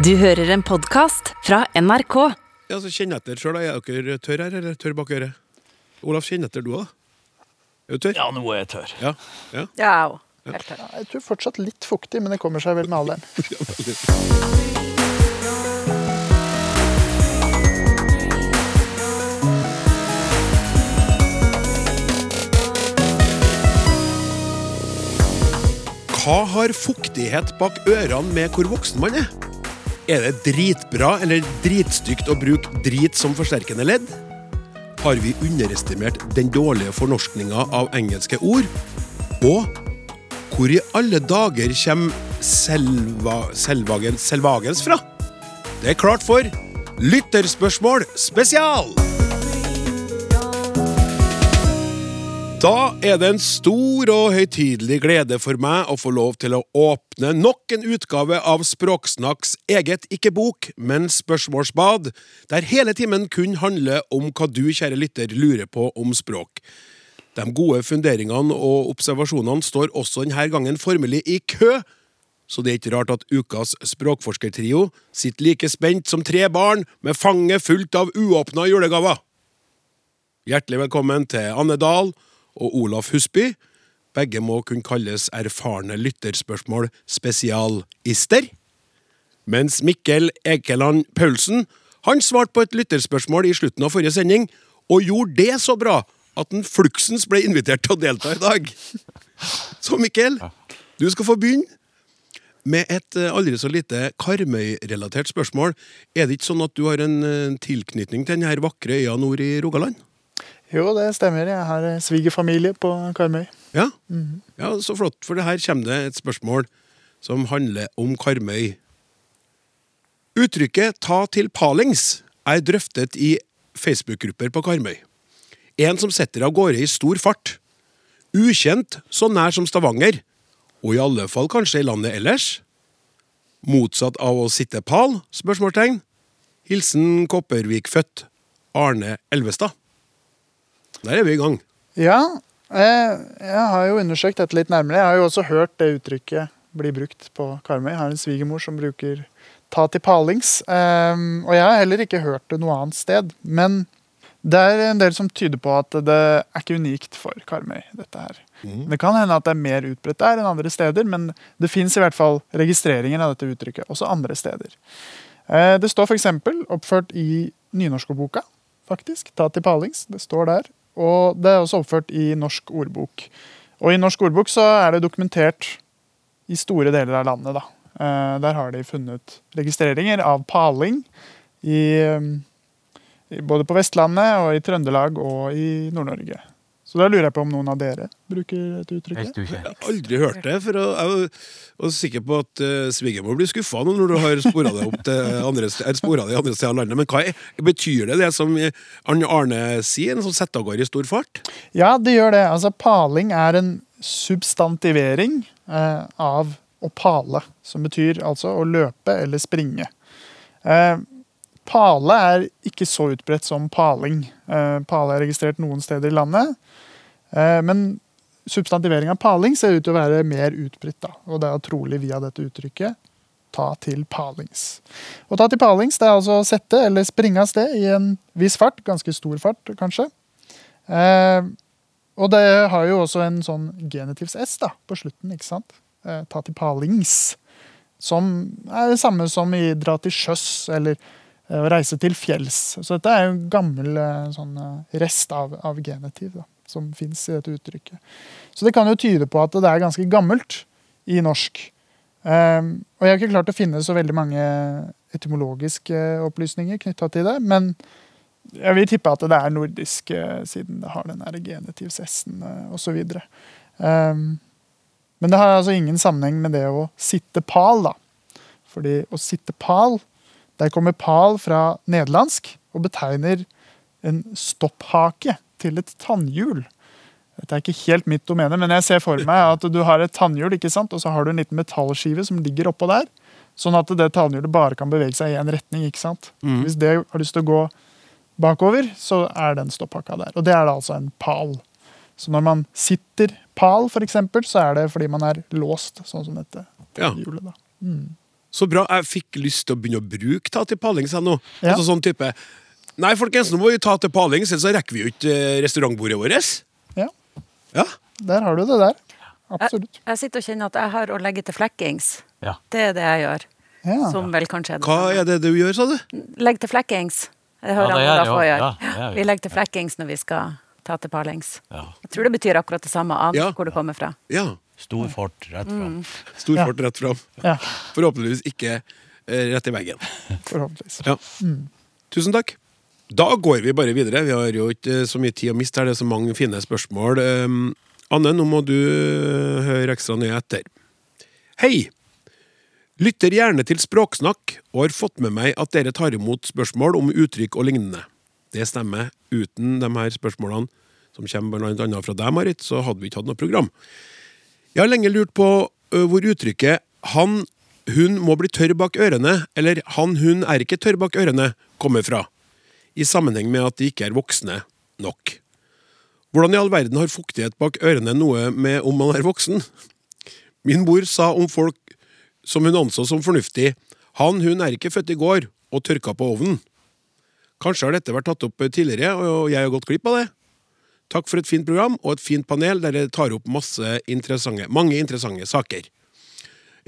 Du hører en podkast fra NRK. Ja, så Kjenn etter sjøl. Er dere tørr her, eller tørr bak øret? Olaf, kjenn etter du òg. Er du tørr? Ja, nå er jeg tørr. Ja. ja. Ja, og. Helt tørr. Jeg tror fortsatt litt fuktig, men det kommer seg vel med alderen. ja. Hva har fuktighet bak ørene med hvor voksen man er? Er det dritbra eller dritstygt å bruke drit som forsterkende ledd? Har vi underestimert den dårlige fornorskninga av engelske ord? Og hvor i alle dager kommer selva, selvagen, selvagens fra? Det er klart for Lytterspørsmål spesial! Da er det en stor og høytidelig glede for meg å få lov til å åpne nok en utgave av Språksnakks eget ikke bok, men spørsmålsbad, der hele timen kun handler om hva du, kjære lytter, lurer på om språk. De gode funderingene og observasjonene står også denne gangen formelig i kø, så det er ikke rart at ukas språkforskertrio sitter like spent som tre barn med fanget fullt av uåpna julegaver. Hjertelig velkommen til Anne Dahl og Olaf Husby. Begge må kunne kalles erfarne lytterspørsmål spesialister. Mens Mikkel Ekeland Paulsen han svarte på et lytterspørsmål i slutten av forrige sending, og gjorde det så bra at den fluksens ble invitert til å delta i dag. Så Mikkel, du skal få begynne med et eh, aldri så lite Karmøy-relatert spørsmål. Er det ikke sånn at du har en eh, tilknytning til denne vakre øya nord i Rogaland? Jo, det stemmer. Jeg har eh, svigerfamilie på Karmøy. Ja? ja, så flott, for det her kommer det et spørsmål som handler om Karmøy. Uttrykket 'ta til palings' er drøftet i Facebook-grupper på Karmøy. En som setter av gårde i stor fart. Ukjent så nær som Stavanger, og i alle fall kanskje i landet ellers. Motsatt av å sitte pal? spørsmålstegn. Hilsen Kopervik-født Arne Elvestad. Der er vi i gang. Ja, jeg har jo undersøkt dette litt nærmere. Jeg har jo også hørt det uttrykket bli brukt på Karmøy. Jeg har en svigermor som bruker 'ta til palings'. Ehm, og jeg har heller ikke hørt det noe annet sted. Men det er en del som tyder på at det er ikke unikt for Karmøy. dette her. Det kan hende at det er mer utbredt der enn andre steder, men det fins i hvert fall registreringer av dette uttrykket også andre steder. Eh, Det står f.eks. oppført i nynorskboka, faktisk. Ta til palings. Det står der. Og det er også oppført i Norsk ordbok. Og i Norsk ordbok så er det dokumentert i store deler av landet, da. Eh, Der har de funnet registreringer av paling eh, i både på Vestlandet og i Trøndelag og i Nord-Norge. Så da lurer jeg på om noen av dere bruker et uttrykket? Jeg har aldri hørt det, for jeg er sikker på at uh, svigermor blir skuffa når du har spora det opp til andre, sporet det i andre steder av landet. Men hva er, betyr det det som Arne Arne sier, en som setter av gårde i stor fart? Ja, det gjør det. Altså, paling er en substantivering eh, av å pale, som betyr altså å løpe eller springe. Eh, pale er ikke så utbredt som paling. Eh, pale er registrert noen steder i landet, eh, men substantivering av paling ser ut til å være mer utbredt, og det er trolig via dette uttrykket ta til palings. Å ta til palings det er altså å sette eller springe av sted i en viss fart, ganske stor fart kanskje. Eh, og det har jo også en sånn genitivs S da, på slutten, ikke sant? Ta til palings. Som er det samme som i dra til sjøs eller å reise til fjells. Så dette er jo en gammel eh, sånn, eh, rest av, av genitiv da, som fins i dette uttrykket. Så det kan jo tyde på at det er ganske gammelt i norsk. Um, og jeg har ikke klart å finne så veldig mange etymologiske opplysninger knytta til det, men jeg vil tippe at det er nordisk, eh, siden det har den der genitivs-s-en uh, osv. Um, men det har altså ingen sammenheng med det å sitte pal, da. Fordi å sitte pal, der kommer pal fra nederlandsk og betegner en stopphake til et tannhjul. Dette er ikke helt mitt domene, men jeg ser for meg at du har et tannhjul, ikke sant? og så har du en liten metallskive som ligger oppå der. Sånn at det tannhjulet bare kan bevege seg i én retning. ikke sant? Hvis det har lyst til å gå bakover, så er den stopphakka der. Og det er da altså en pal. Så når man sitter pal, eksempel, så er det fordi man er låst, sånn som dette Ja. hjulet. da. Så bra. Jeg fikk lyst til å begynne å bruke ta til palings jeg nå. Ja. Altså sånn type Nei, folkens, nå må vi ta til palings, ellers så rekker vi jo ikke eh, restaurantbordet vårt. Ja, Ja. der har du det der. Absolutt. Jeg, jeg sitter og kjenner at jeg har å legge til flekkings. Ja. Det er det jeg gjør. Ja. Som vel kanskje er det Hva er det du gjør, sa du? Legg til flekkings. Det hører Ja, det også. gjøre. Ja, vi. Legger til flekkings når vi skal ta til palings. Ja. Jeg tror det betyr akkurat det samme, av Ja. hvor det kommer fra. Ja. Stor fart rett fram. Stor Ja. fart rett fram. Ja, Forhåpentligvis ikke eh, rett i veggen. forhåpentligvis. Ja. Tusen takk. Da går vi bare videre. Vi har jo ikke eh, så mye tid å miste her. Det er så mange fine spørsmål. Um, Anne, nå må du eh, høre ekstra nøye etter. Hei! Lytter gjerne til Språksnakk og har fått med meg at dere tar imot spørsmål om uttrykk og lignende. Det stemmer. Uten de her spørsmålene, som kommer blant annet fra deg, Marit, så hadde vi ikke hatt noe program. Jeg har lenge lurt på hvor uttrykket 'han, hun må bli tørr bak ørene' eller 'han, hun er ikke tørr bak ørene' kommer fra, i sammenheng med at de ikke er voksne nok. Hvordan i all verden har fuktighet bak ørene noe med om man er voksen? Min mor sa om folk som hun anså som fornuftig, 'han, hun er ikke født i går' og tørka på ovnen. Kanskje har dette vært tatt opp tidligere, og jeg har gått glipp av det. Takk for et fint program og et fint panel der dere tar opp masse interessante, mange interessante saker.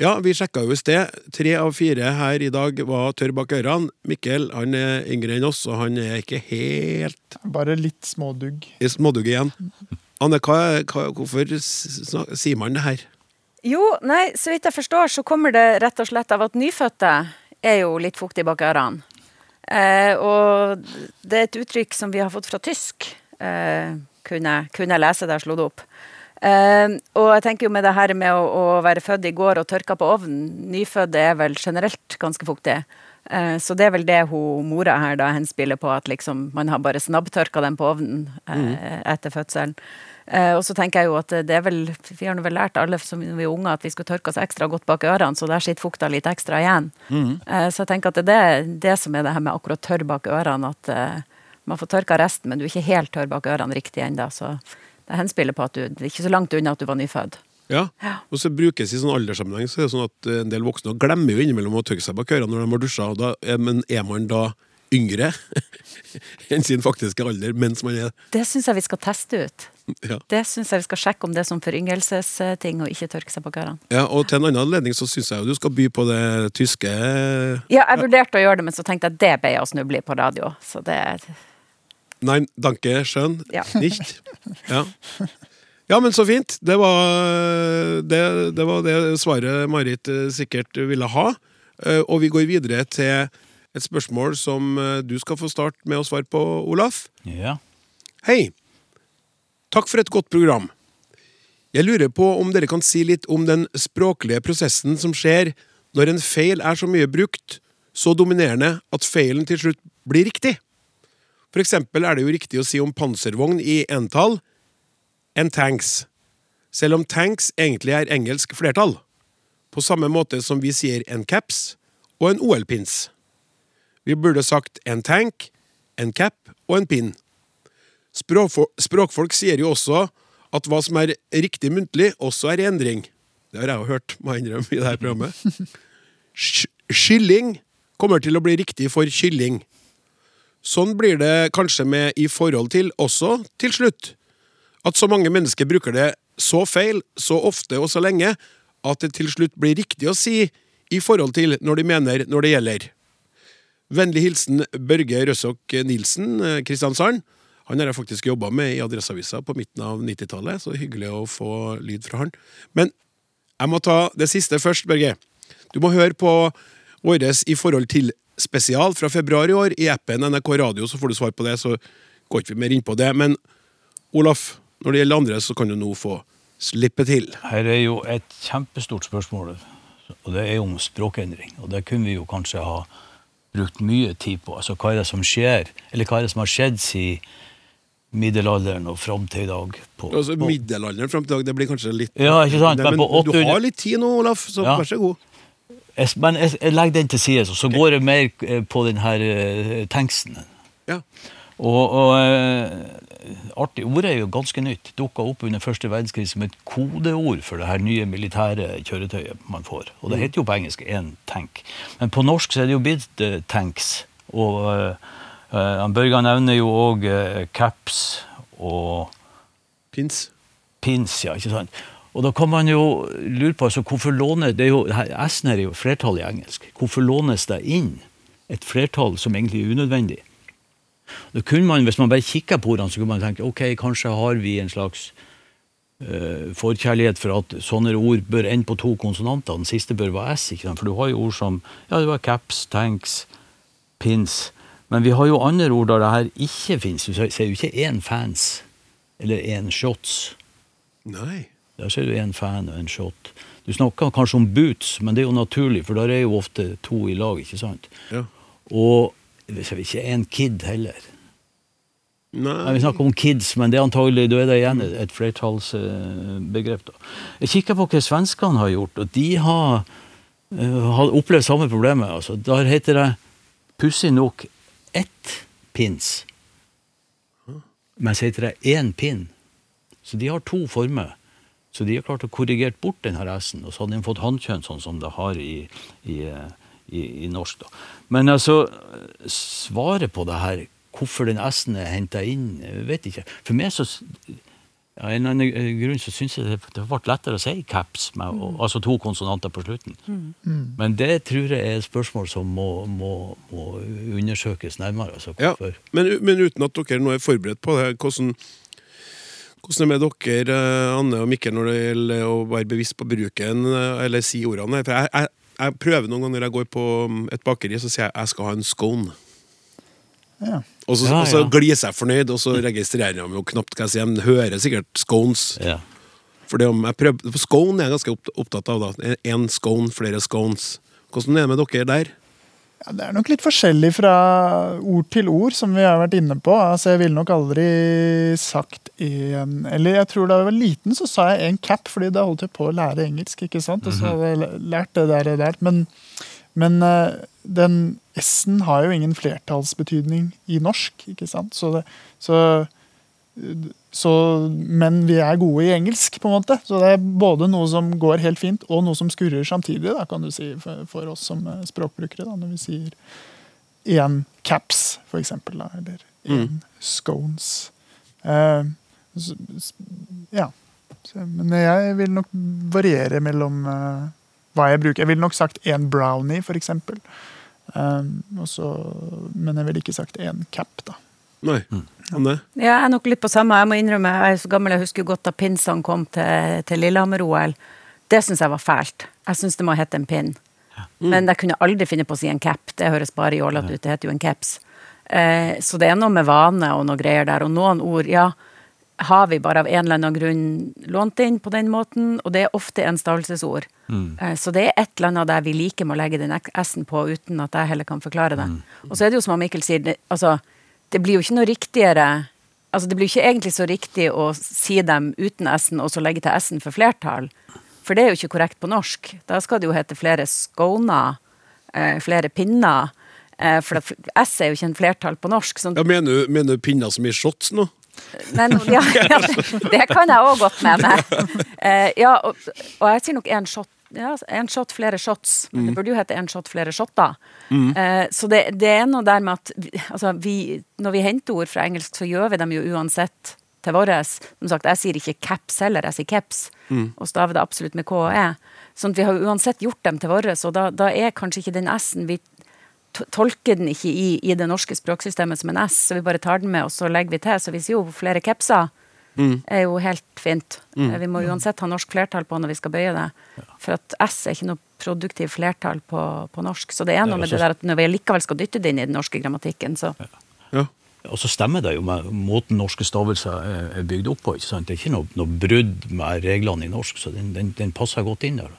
Ja, vi sjekka jo i sted. Tre av fire her i dag var tørr bak ørene. Mikkel han er yngre enn oss, og han er ikke helt Bare litt smådugg. smådugg igjen. Anne, hva, hva, hvorfor sier man det her? Jo, nei, så vidt jeg forstår, så kommer det rett og slett av at nyfødte er jo litt fuktige bak ørene. Eh, og det er et uttrykk som vi har fått fra tysk, kunne, kunne jeg lese da jeg slo det opp. Eh, og jeg tenker jo med det her med å, å være født i går og tørka på ovnen, nyfødte er vel generelt ganske fuktige. Eh, så det er vel det hun mora her da henspiller på, at liksom man har bare snabbtørka dem på ovnen eh, etter fødselen. Eh, og så tenker jeg jo at det er vel Vi har vel lært alle som vi er unge at vi skal tørke oss ekstra godt bak ørene, så der sitter fukta litt ekstra igjen. Eh, så jeg tenker at det er det, det som er det her med akkurat tørr bak ørene, at eh, man får tørka resten, men du er ikke helt tørr bak ørene riktig ennå. Så det henspiller på at du det er ikke så langt unna at du var nyfødt. Ja, og så brukes i sånn alderssammenheng så er det sånn at eh, en del voksne glemmer jo innimellom å tørke seg bak ørene når de har dusja, da, men er man da yngre enn sin faktiske alder mens man er Det syns jeg vi skal teste ut. ja. Det syns jeg vi skal sjekke om det er som foryngelsesting å ikke tørke seg bak ørene. ja, og til en annen anledning så syns jeg jo du skal by på det tyske Ja, jeg vurderte å gjøre det, men så tenkte jeg at det ble jeg å snuble i på radio. Så det Nei, danke, skjønn, Ja. nicht. Ja. ja, men så fint. Det var det, det var det svaret Marit eh, sikkert ville ha. Eh, Og vi går videre til et spørsmål som eh, du skal få starte med å svare på, Olaf. Ja. Hei! Takk for et godt program. Jeg lurer på om dere kan si litt om den språklige prosessen som skjer når en feil er så mye brukt, så dominerende at feilen til slutt blir riktig. For eksempel er det jo riktig å si om panservogn i entall en tanks, selv om tanks egentlig er engelsk flertall. På samme måte som vi sier en caps og en OL-pins. Vi burde sagt en tank, en cap og en pin. Språkfo- Språkfolk sier jo også at hva som er riktig muntlig, også er i endring. Det har jeg jo hørt, må jeg innrømme, i dette programmet. Sk- Skylling kommer til å bli riktig for kylling. Sånn blir det kanskje med i forhold til også til slutt. At så mange mennesker bruker det så feil, så ofte og så lenge, at det til slutt blir riktig å si i forhold til når de mener når det gjelder. Vennlig hilsen Børge Røsok Nilsen, eh, Kristiansand. Han har jeg faktisk jobba med i Adresseavisa på midten av 90-tallet, så hyggelig å få lyd fra han. Men jeg må ta det siste først, Børge. Du må høre på våres I forhold til spesial fra februar i år i appen NRK Radio, så får du svar på det. Så går ikke vi mer inn på det. Men Olaf, når det gjelder andre, så kan du nå få slippe til. Her er jo et kjempestort spørsmål, og det er jo om språkendring. Og det kunne vi jo kanskje ha brukt mye tid på. Altså hva er det som skjer, eller hva er det som har skjedd siden middelalderen og fram til i dag? På, Altså, på- Middelalderen fram til i dag, det blir kanskje litt Ja, ikke sant, Nei, men men på du har litt tid nå, Olaf, så Ja. vær så god. Jeg, men jeg, jeg legger den til side, så går jeg mer eh, på den her eh, tanksen. Ja. Og, og eh, artig, ordet er jo ganske nytt. Dukka opp under første verdenskrig som et kodeord for det her nye militære kjøretøyet man får. Og det heter jo på engelsk én tank. Men på norsk så er det jo blitt tanks. Og uh, Børge nevner jo òg caps og Pins. pins, ja, ikke sant? Og da kan man jo lure på, altså, hvorfor låner, det er jo, S-en er jo flertall i engelsk. Hvorfor lånes det inn et flertall som egentlig er unødvendig? Da kunne man, Hvis man bare kikker på ordene, så kunne man tenke ok, kanskje har vi en slags uh, forkjærlighet for at sånne ord bør ende på to konsonanter. Den siste bør være S. ikke sant? For du har jo ord som ja, det var caps, tanks, pins. Men vi har jo andre ord der det her ikke fins. Du ser jo ikke én fans eller én shots. Nei. Der ser du en fan og en shot. Du snakker kanskje om boots, men det er jo naturlig, for der er jo ofte to i lag, ikke sant? Ja. Og vi ser ikke en kid heller. Nei, Nei. vi snakker om kids, men det er antagelig, da er det igjen et flertallsbegrep. da. Jeg kikker på hva svenskene har gjort, og de har, eh, har opplevd samme problemet. Altså, der heter det pussig nok ett pins, mens heter det én pin. Så de har to former. Så de har klart å korrigere bort den her S-en, og så hadde de fått hannkjønn sånn som det har i, i, i, i norsk. da. Men altså, svaret på det her, hvorfor den S-en er henta inn, jeg vet ikke. For meg så ja, En eller annen grunn så syns jeg det, det ble lettere å si caps, med, og, altså to konsonanter på slutten. Men det tror jeg er et spørsmål som må, må, må undersøkes nærmere. Altså, Ja, men, men uten at dere nå er forberedt på det, hvordan, hvordan er det med dere, eh, Anne og Mikkel, når det gjelder å være bevisst på bruken, eh, eller si ordene? For jeg, jeg, jeg prøver noen ganger når jeg går på mm, et bakeri, så sier jeg jeg skal ha en scone. Ja. Og så, Ja, ja. så gliser jeg fornøyd, og så registrerer jeg jo knapt hva jeg sier. Men hører sikkert scones. Ja. For det om jeg prøver, for scone er jeg ganske opptatt av. da. Én scone, flere scones. Hvordan er det med dere der? Ja, det er nok litt forskjellig fra ord til ord, som vi har vært inne på. Altså, jeg ville nok aldri sagt en Eller jeg tror da jeg var liten, så sa jeg en cap, fordi da holdt jeg på å lære engelsk. ikke sant? Og så hadde jeg lært det der og der. Men, men eh, den S-en har jo ingen flertallsbetydning i norsk, ikke sant? Så, det, så så, men vi er gode i engelsk, på en måte. Så det er både noe som går helt fint, og noe som skurrer samtidig, da, kan du si, for, for oss som eh, språkbrukere. Da, når vi sier én caps, for eksempel, da, eller én scones. Eh, så, ja. Så, men jeg vil nok variere mellom eh, hva jeg bruker. Jeg ville nok sagt én brownie, for eksempel. Eh, også, men jeg ville ikke sagt én cap, da. Nei. Anne? Ja, jeg er nok litt på samme. Jeg må innrømme, jeg er så gammel, jeg husker godt da pinsene kom til, til Lillehammer-OL. Det syns jeg var fælt. Jeg syns det må hete en pinn. Men jeg kunne aldri finne på å si en cap. Det høres bare jålete ut. Det heter jo en caps. Eh, så det er noe med vane og noe greier der. Og noen ord, ja, har vi bare av en eller annen grunn lånt inn på den måten, og det er ofte en stavelsesord. Eh, Så det er et eller annet der vi liker med å legge den S-en på, uten at jeg heller kan forklare det. Og så er det jo som Mikkel sier, det, altså, det blir jo ikke noe riktigere Altså, det blir jo ikke egentlig så riktig å si dem uten S-en, og så legge til S-en for flertall. For det er jo ikke korrekt på norsk. Da skal det jo hete flere skåner, eh, flere pinner. Eh, for S er jo ikke en flertall på norsk. Sånn, Ja, mener, du- mener du pinner som i shots nå? Nei, no, ja, ja, det, det kan jeg òg godt mene. Eh, ja, og, og jeg sier nok én shot. Ja, en shot, flere shots. Men Det burde jo hete en shot, flere shotter. Eh, så det, det er noe der med at altså, vi, når vi henter ord fra engelsk, så gjør vi dem jo uansett til våres. Som sagt, jeg sier ikke caps heller, jeg sier caps. Og staver det absolutt med K og E. Sånn at vi har jo uansett gjort dem til våres, og da, da er kanskje ikke den S-en vi tolker den ikke i, i det norske språksystemet som en S, så vi bare tar den med, og så legger vi til. Så vi sier jo flere capser. Er jo helt fint. Mm. Vi må uansett ha norsk flertall på når vi skal bøye det. For at S er ikke noe produktiv flertall på, på norsk. Så det er noe med altså- det der at når vi likevel skal dytte det inn i den norske grammatikken, så Ja. Og så stemmer det jo med måten norske stavelser er- bygd opp på. ikke sant? Det er ikke noe, noe brudd med reglene i norsk, så den, den, den passer godt inn der.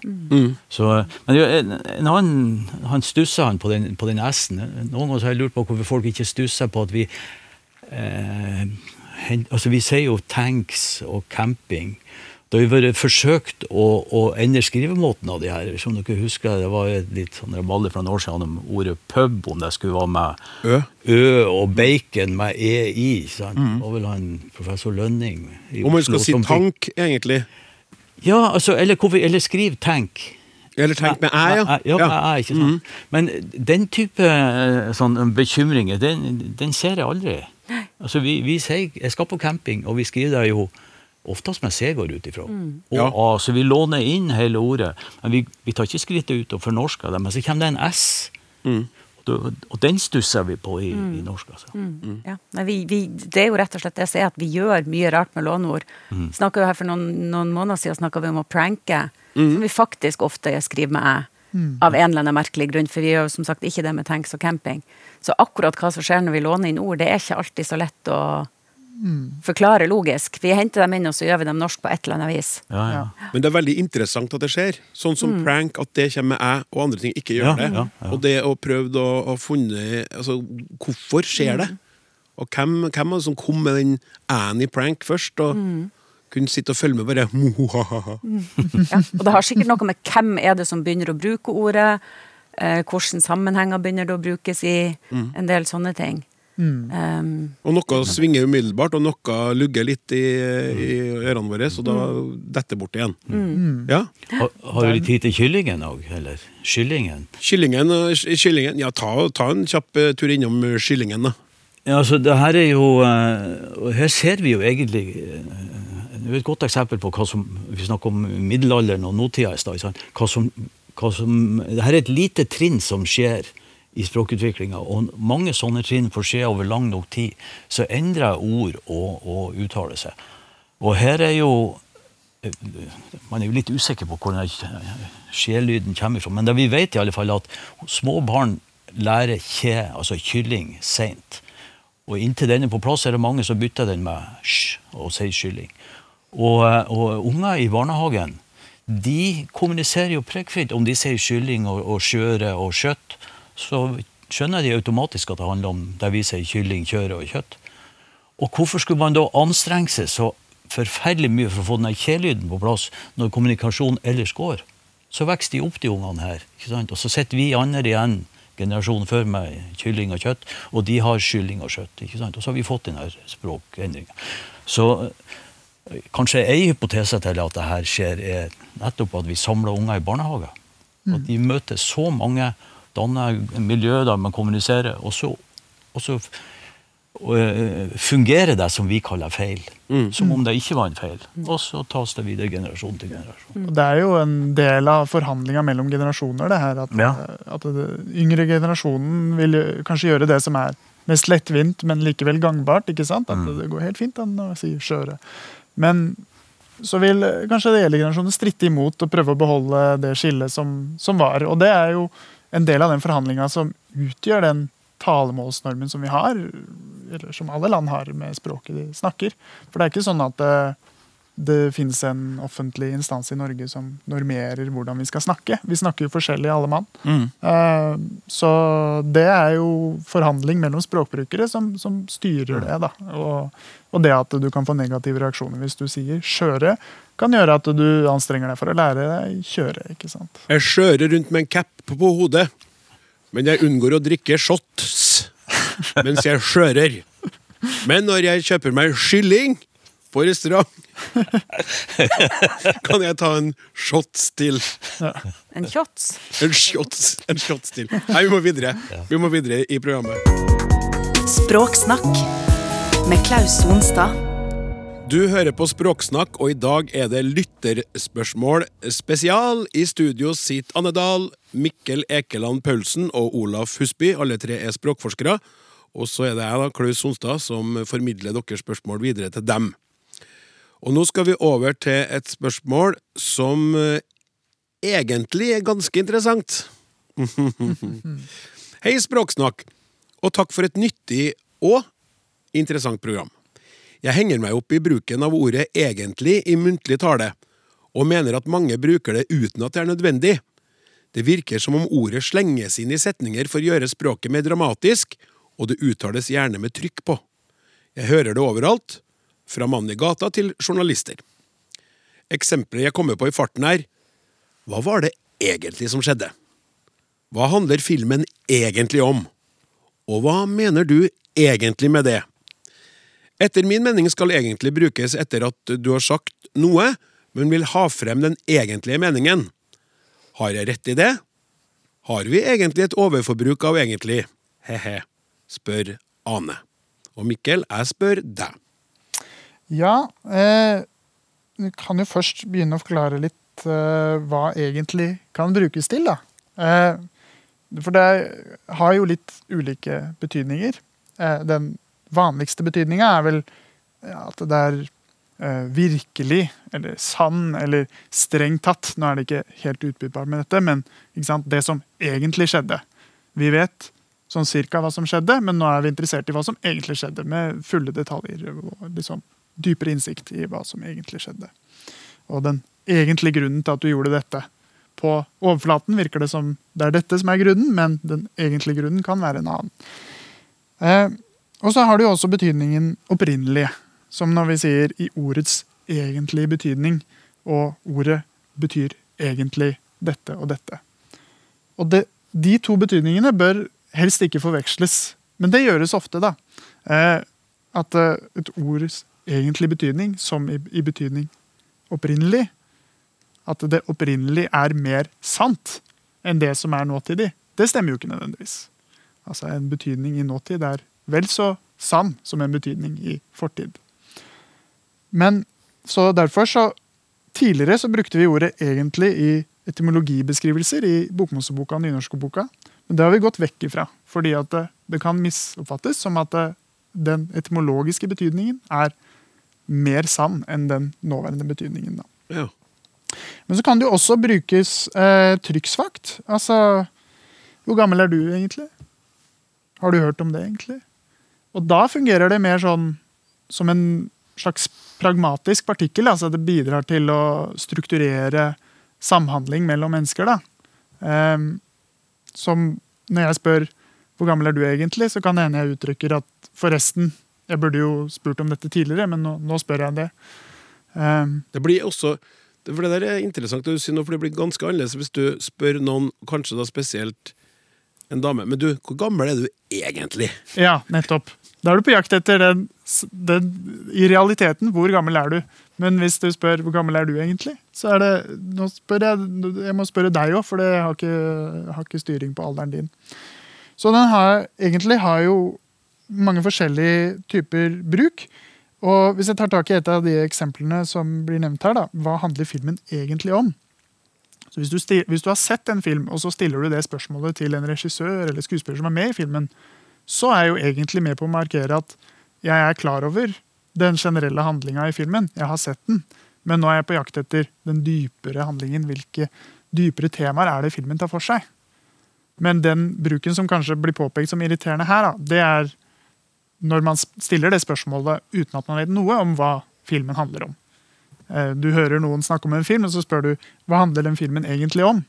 Så, men det er jo en, en annen, han stusser han på den, på den S-en. Noen ganger har jeg lurt på hvorfor folk ikke stusser på at vi eh, altså Vi sier jo tanks og camping. det har jo vært forsøkt å, å endre skrivemåten av de her. Som dere husker, Det var et litt sånn rabalder fra noen år siden om ordet pub, om det skulle være med Ø. Ø og bacon med EI. sant? Det var vel han professor Lønning Om man skal si tank, egentlig. Ja, altså, eller, eller skriv tank. Eller tenk med æ, ja. Ja, med æ, ikke sant? Men den type eh, sånn, bekymringer, den, den ser jeg aldri. Altså, vi, vi sier jeg skal på camping, og vi skriver det jo oftest med C går ut ifra. Og Ja. A, så vi låner inn hele ordet. Men vi, vi tar ikke skrittet ut og fornorsker det. Men så kommer det en S. Mm. Og, og den stusser vi på i, i norsk, altså. Ja. Nei, vi, vi, det er jo rett og slett det jeg sier, at vi gjør mye rart med låneord. Mm. Snakket jo her For noen, noen måneder siden snakka vi om å pranke, Mm. som vi faktisk ofte skriver med æ. Av en eller annen merkelig grunn, for vi gjør jo som sagt ikke det med tanks og camping. Så akkurat hva som skjer når vi låner inn ord, det er ikke alltid så lett å forklare logisk. Vi henter dem inn, og så gjør vi dem norsk på et eller annet vis. Ja, ja. Men det er veldig interessant at det skjer. Sånn som prank, at det kommer med jeg, og andre ting ikke gjør Ja, det. ja, ja. Og det å prøve å, å funne altså, Hvorfor skjer det? Og hvem, hvem som kom med den i prank først? Og kunne sitte og følge med bare. Ja. Og det har sikkert noe med hvem er det som begynner å bruke ordet, eh, hvilke sammenhenger begynner det å brukes i, en del sånne ting. Um, Og noe svinger umiddelbart, og noe lugger litt i, i ørene våre, så da detter bort igjen. Ja. Har, har du tid til kyllingen òg, eller? Kyllingen? Kyllingen, eh, kyllingen Ja, ta, ta en kjapp eh, tur innom eh, kyllingen, da. Ja, altså, det her er jo og Her ser vi jo egentlig er et godt eksempel på hva som Vi snakker om middelalderen og nåtida i stad. Hva som, hva som Det her er et lite trinn som skjer i språkutviklinga, og mange sånne trinn får skje over lang nok tid. Så endrer ord og, og uttaler seg. Og her er jo man er jo litt usikker på hvor den skjelyden kommer fra, men det vi vet i alle fall at små barn lærer kje, altså kylling, seint. Og inntil den er på plass, er det mange som bytter den med sj og sier kylling. Og, og unger i barnehagen de kommuniserer jo prikkfritt. Om de sier kylling og, og skjøre og kjøtt, så skjønner de automatisk at det handler om det vi sier kylling, kjøre og kjøtt. Og hvorfor skulle man da anstrenge seg så forferdelig mye for å få den kjelyden på plass når kommunikasjonen ellers går? Så vokser de opp, de ungene her. ikke sant? Og så sitter vi andre igjen, generasjonen før med kylling og kjøtt, og de har kylling og kjøtt. ikke sant? Og så har vi fått denne språkendringa. Så kanskje ei hypotese til at det her skjer, er nettopp at vi samler unger i barnehager. At de møter så mange, danner miljø der man kommuniserer, og så, og så og, eh, fungerer det som vi kaller feil. Som om det ikke var en feil. Og så tas det videre generasjon til generasjon. Det er jo en del av forhandlinga mellom generasjoner. det her, At, Ja. at den yngre generasjonen vil jo kanskje gjøre det som er mest lettvint, men likevel gangbart. ikke sant? At det går helt fint an å si skjøre. Men så vil kanskje det eldre generasjonen stritte imot og prøve å beholde det skillet som, som var. Og det er jo en del av den forhandlinga som utgjør den talemålsnormen som vi har, eller som alle land har med språket de snakker. For det er ikke sånn at det, finnes en offentlig instans i Norge som normerer hvordan vi skal snakke. Vi snakker jo forskjellig, alle mann. Eh, Så det er jo forhandling mellom språkbrukere som, som styrer det. da. Og, og det at du kan få negative reaksjoner hvis du sier skjøre, kan gjøre at du anstrenger deg for å lære deg kjøre. ikke sant? Jeg skjører rundt med en cap på hodet, men jeg unngår å drikke shots mens jeg skjører. Men når jeg kjøper meg kylling på restaurant, kan jeg ta en shots til. en shots? En shots, en shots til. Nei, vi må videre. Vi må videre i programmet. Språksnakk med Klaus Sonstad. Du hører på Språksnakk, og i dag er det lytterspørsmål spesial. I studio sitter Anne Dahl, Mikkel Ekeland Paulsen og Olaf Husby. Alle tre er språkforskere. Og så er det jeg, da, Klaus Sonstad, som formidler deres spørsmål videre til dem. Og nå skal vi over til et spørsmål som eh, egentlig er ganske interessant. Hei, Språksnakk, og takk for et nyttig og interessant program. Jeg henger meg opp i bruken av ordet egentlig i muntlig tale, og mener at mange bruker det uten at det er nødvendig. Det virker som om ordet slenges inn i setninger for å gjøre språket mer dramatisk, og det uttales gjerne med trykk på. Jeg hører det overalt, fra mannen i gata til journalister. eksempelet jeg kommer på i farten her. Hva var det egentlig som skjedde? Hva handler filmen egentlig om? Og hva mener du egentlig med det? Etter min mening skal egentlig brukes etter at du har sagt noe, men vil ha frem den egentlige meningen. Har jeg rett i det? Har vi egentlig et overforbruk av egentlig? He-he, spør Ane. Og Mikkel, jeg spør deg. Ja, eh, kan jo først begynne å forklare litt eh, hva egentlig kan brukes til. da. Eh, for det har jo litt ulike betydninger. Eh, den vanligste betydninga er vel at det er eh, virkelig, eller sann, eller strengt tatt. Nå er det ikke helt utbyttbart med dette, men sant, det som egentlig skjedde. Vi vet sånn cirka hva som skjedde, men nå er vi interessert i hva som egentlig skjedde, med fulle detaljer og liksom dypere innsikt i hva som egentlig skjedde. Og den egentlige grunnen til at du gjorde dette. På overflaten virker det som det er dette som er grunnen, men den egentlige grunnen kan være en annen. Eh, og så har du også betydningen opprinnelige, som når vi sier i ordets egentlige betydning, og ordet betyr egentlig dette og dette. Og det, de to betydningene bør helst ikke forveksles. Men det gjøres ofte, da. Eh, at eh, et ords egentlig betydning, som i, i, betydning opprinnelig, at det opprinnelig er mer sant enn det som er nåtidig, det stemmer jo ikke nødvendigvis. Altså En betydning i nåtid er vel så sann som en betydning i fortid. Men så derfor så Tidligere så brukte vi ordet egentlig i etymologibeskrivelser i bokmoseboka og nynorskboka. Men det har vi gått vekk ifra, fordi det, det kan misoppfattes som at det, den etymologiske betydningen er mer sann enn den nåværende betydningen. Ja. Men så kan det jo også brukes eh, trykksvakt. Altså Hvor gammel er du egentlig? Har du hørt om det, egentlig? Og da fungerer det mer sånn som en slags pragmatisk partikkel. Altså det bidrar til å strukturere samhandling mellom mennesker. da. Um, som når jeg spør hvor gammel er du egentlig, så kan det hende jeg uttrykker at forresten, jeg burde jo spurt om dette tidligere, men nå, nå spør jeg det. Um, det blir også for det der er interessant å si noe, for det blir ganske annerledes hvis du spør noen, kanskje da spesielt en dame. Men du, hvor gammel er du egentlig? Ja, nettopp. Da er du på jakt etter den, den I realiteten, hvor gammel er du? Men hvis du spør hvor gammel er du egentlig, så er det Nå spør jeg Jeg må spørre deg òg, for jeg har ikke, har ikke, styring på alderen din. Så den har, egentlig har jo mange forskjellige typer bruk. Og hvis jeg tar tak i et av de eksemplene som blir nevnt her, da, hva handler filmen egentlig om? Så hvis du, hvis du har sett en film, og så stiller du det spørsmålet til en regissør eller skuespiller som er med i filmen, så er jeg jo egentlig med på å markere at jeg er klar over den generelle handlinga i filmen. Jeg har sett den. Men nå er jeg på jakt etter den dypere handlingen. Hvilke dypere temaer er det filmen tar for seg? Men den bruken som kanskje blir påpekt som irriterende her, da, det er når man stiller det spørsmålet uten at man vet noe om hva filmen handler om. Eh, du hører noen snakke om en film, og så spør du hva handler den filmen egentlig om?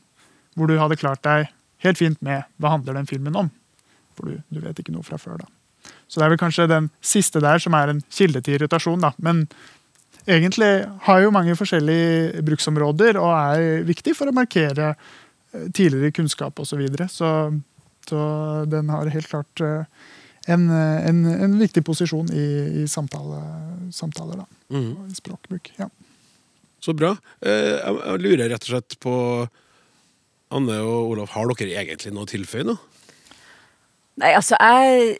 Hvor du hadde klart deg helt fint med hva handler den filmen om. For du, du vet ikke noe fra før da. Så det er vel kanskje den siste der som er en kilde til irritasjon. da. Men egentlig har jo mange forskjellige bruksområder og er viktig for å markere eh, tidligere kunnskap osv. Så, videre. så Så den har helt klart eh, en, en, en viktig posisjon i, i samtale, samtaler. da. Mm. Språkbruk. ja. Så bra. Eh, jeg lurer rett og slett på Anne og Olav, har dere egentlig noe å tilføye nå? Nei, altså, jeg,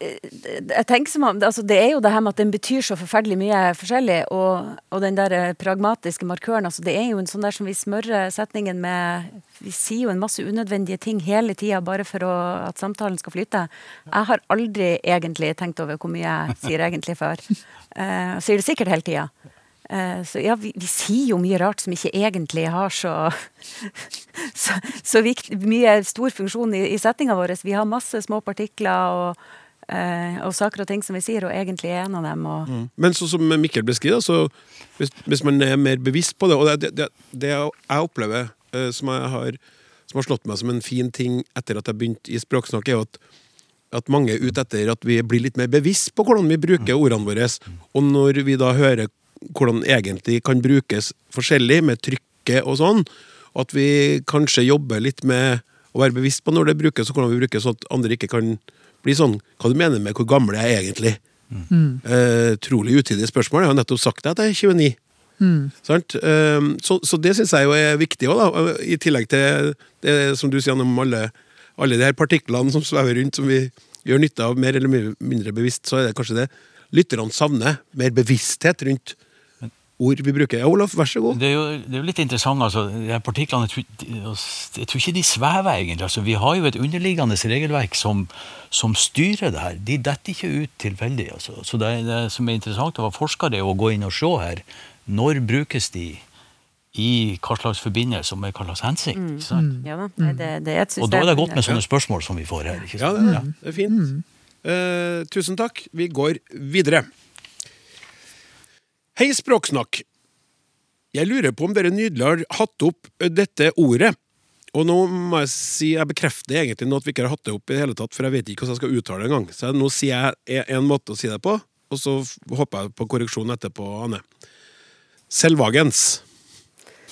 jeg tenker som om, altså, Det er jo det her med at den betyr så forferdelig mye forskjellig. Og, og den der eh, pragmatiske markøren, altså, det er jo en sånn der som vi smører setningen med Vi sier jo en masse unødvendige ting hele tida bare for å, at samtalen skal flyte. Jeg har aldri egentlig tenkt over hvor mye jeg sier egentlig før. Jeg sier det sikkert hele tida. Eh, så ja, vi, vi, sier jo mye rart som ikke egentlig har så så, så viktig, mye stor funksjon i, i settinga vår. Vi har masse små partikler og, eh, og, saker og ting som vi sier, og egentlig er en av dem. Mm. Men sånn som Mikkel beskriver, så hvis, hvis, man er mer bevisst på det Og det, det, det jeg opplever eh, som, jeg har, som har slått meg som en fin ting etter at jeg begynte i Språksnakk, er at at mange er ute etter at vi blir litt mer bevisst på hvordan vi bruker ordene våre. Og når vi da hører hvordan egentlig kan brukes forskjellig, med trykket og sånn. At vi kanskje jobber litt med å være bevisst på når det brukes, og hvordan vi bruker sånn at andre ikke kan bli sånn Hva du mener med hvor gammel jeg er egentlig? Eh, trolig utidig spørsmål. Jeg har nettopp sagt at jeg er 29. Sant? Eh, så, så det syns jeg jo er viktig også, da. I tillegg til det som du sier om alle, alle de her partiklene som svever rundt, som vi gjør nytte av mer eller mindre bevisst, så er det kanskje det lytterne savner. Mer bevissthet rundt ord vi bruker. Ja, Olaf, vær så god. Det er, jo, det er jo litt interessant, altså. De partiklene, jeg tror, jeg tror ikke de svever, egentlig. Altså, vi har jo et underliggende regelverk som, som styrer det her. De detter ikke ut tilfeldig. Altså. Så det, det som er interessant å være forsker, er å gå inn og se her. Når brukes de i hva slags forbindelse og med hva slags hensikt? Mm. Mm. Ja det, det er. Og da er det godt med sånne spørsmål som vi får her. ikke Ja, det, det er fint. Eh, tusen takk. Vi går videre. Hei, Språksnakk. Jeg lurer på om dere nydelig har hatt opp eh, dette ordet. Og nå må jeg si, jeg bekrefter egentlig nå at vi ikke har hatt det opp i det hele tatt, for jeg vet ikke hvordan jeg skal uttale det engang. Så nå sier jeg en måte å si det på, og så håper jeg på korreksjon etterpå, Anne. Selvagens.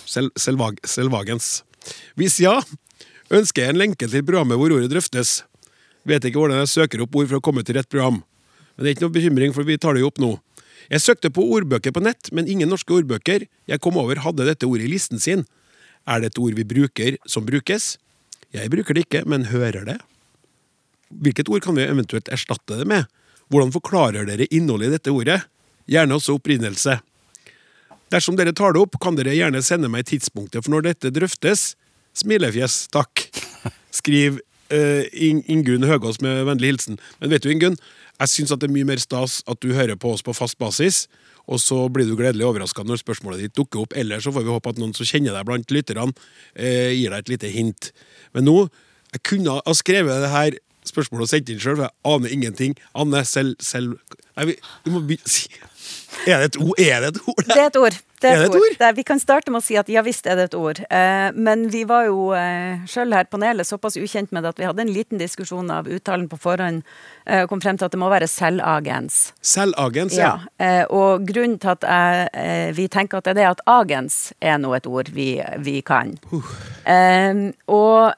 Sel, selvag, selvagens. Hvis ja, ønsker jeg en lenke til programmet hvor ordet drøftes. Vet ikke hvordan jeg søker opp ord for å komme til rett program. Men det er ikke noe bekymring, for vi tar det jo opp nå. Jeg søkte på ordbøker på nett, men ingen norske ordbøker jeg kom over hadde dette ordet i listen sin. Er det et ord vi bruker som brukes? Jeg bruker det ikke, men hører det. Hvilket ord kan vi eventuelt erstatte det med? Hvordan forklarer dere innholdet i dette ordet? Gjerne også opprinnelse. Dersom dere tar det opp, kan dere gjerne sende meg tidspunktet for når dette drøftes. Smilefjes, takk. Skriv Ing- Ingunn Høgås med vennlig hilsen. Men vet du, Ingunn, jeg syns det er mye mer stas at du hører på oss på fast basis, og så blir du gledelig overraska når spørsmålet ditt dukker opp. Eller så får vi håpe at noen som kjenner deg blant lytterne, eh, gir deg et lite hint. Men nå Jeg kunne ha skrevet det her spørsmålet og sendt inn sjøl, for jeg aner ingenting. Anne, selv, selv Nei, vi, du må be, si Er det et ord? Er det et ord? Det er et ord. Det er et ord. ord? vi kan starte med å si at ja visst er det et ord. Eh, men vi var jo eh, sjøl her panelet såpass ukjent med det at vi hadde en liten diskusjon av uttalen på forhånd eh, og kom frem til at det må være selvagens. Selvagens, Ja, ja. eh, og grunnen til at jeg, vi tenker at det er det at agens er nå et ord vi, vi kan. Eh, og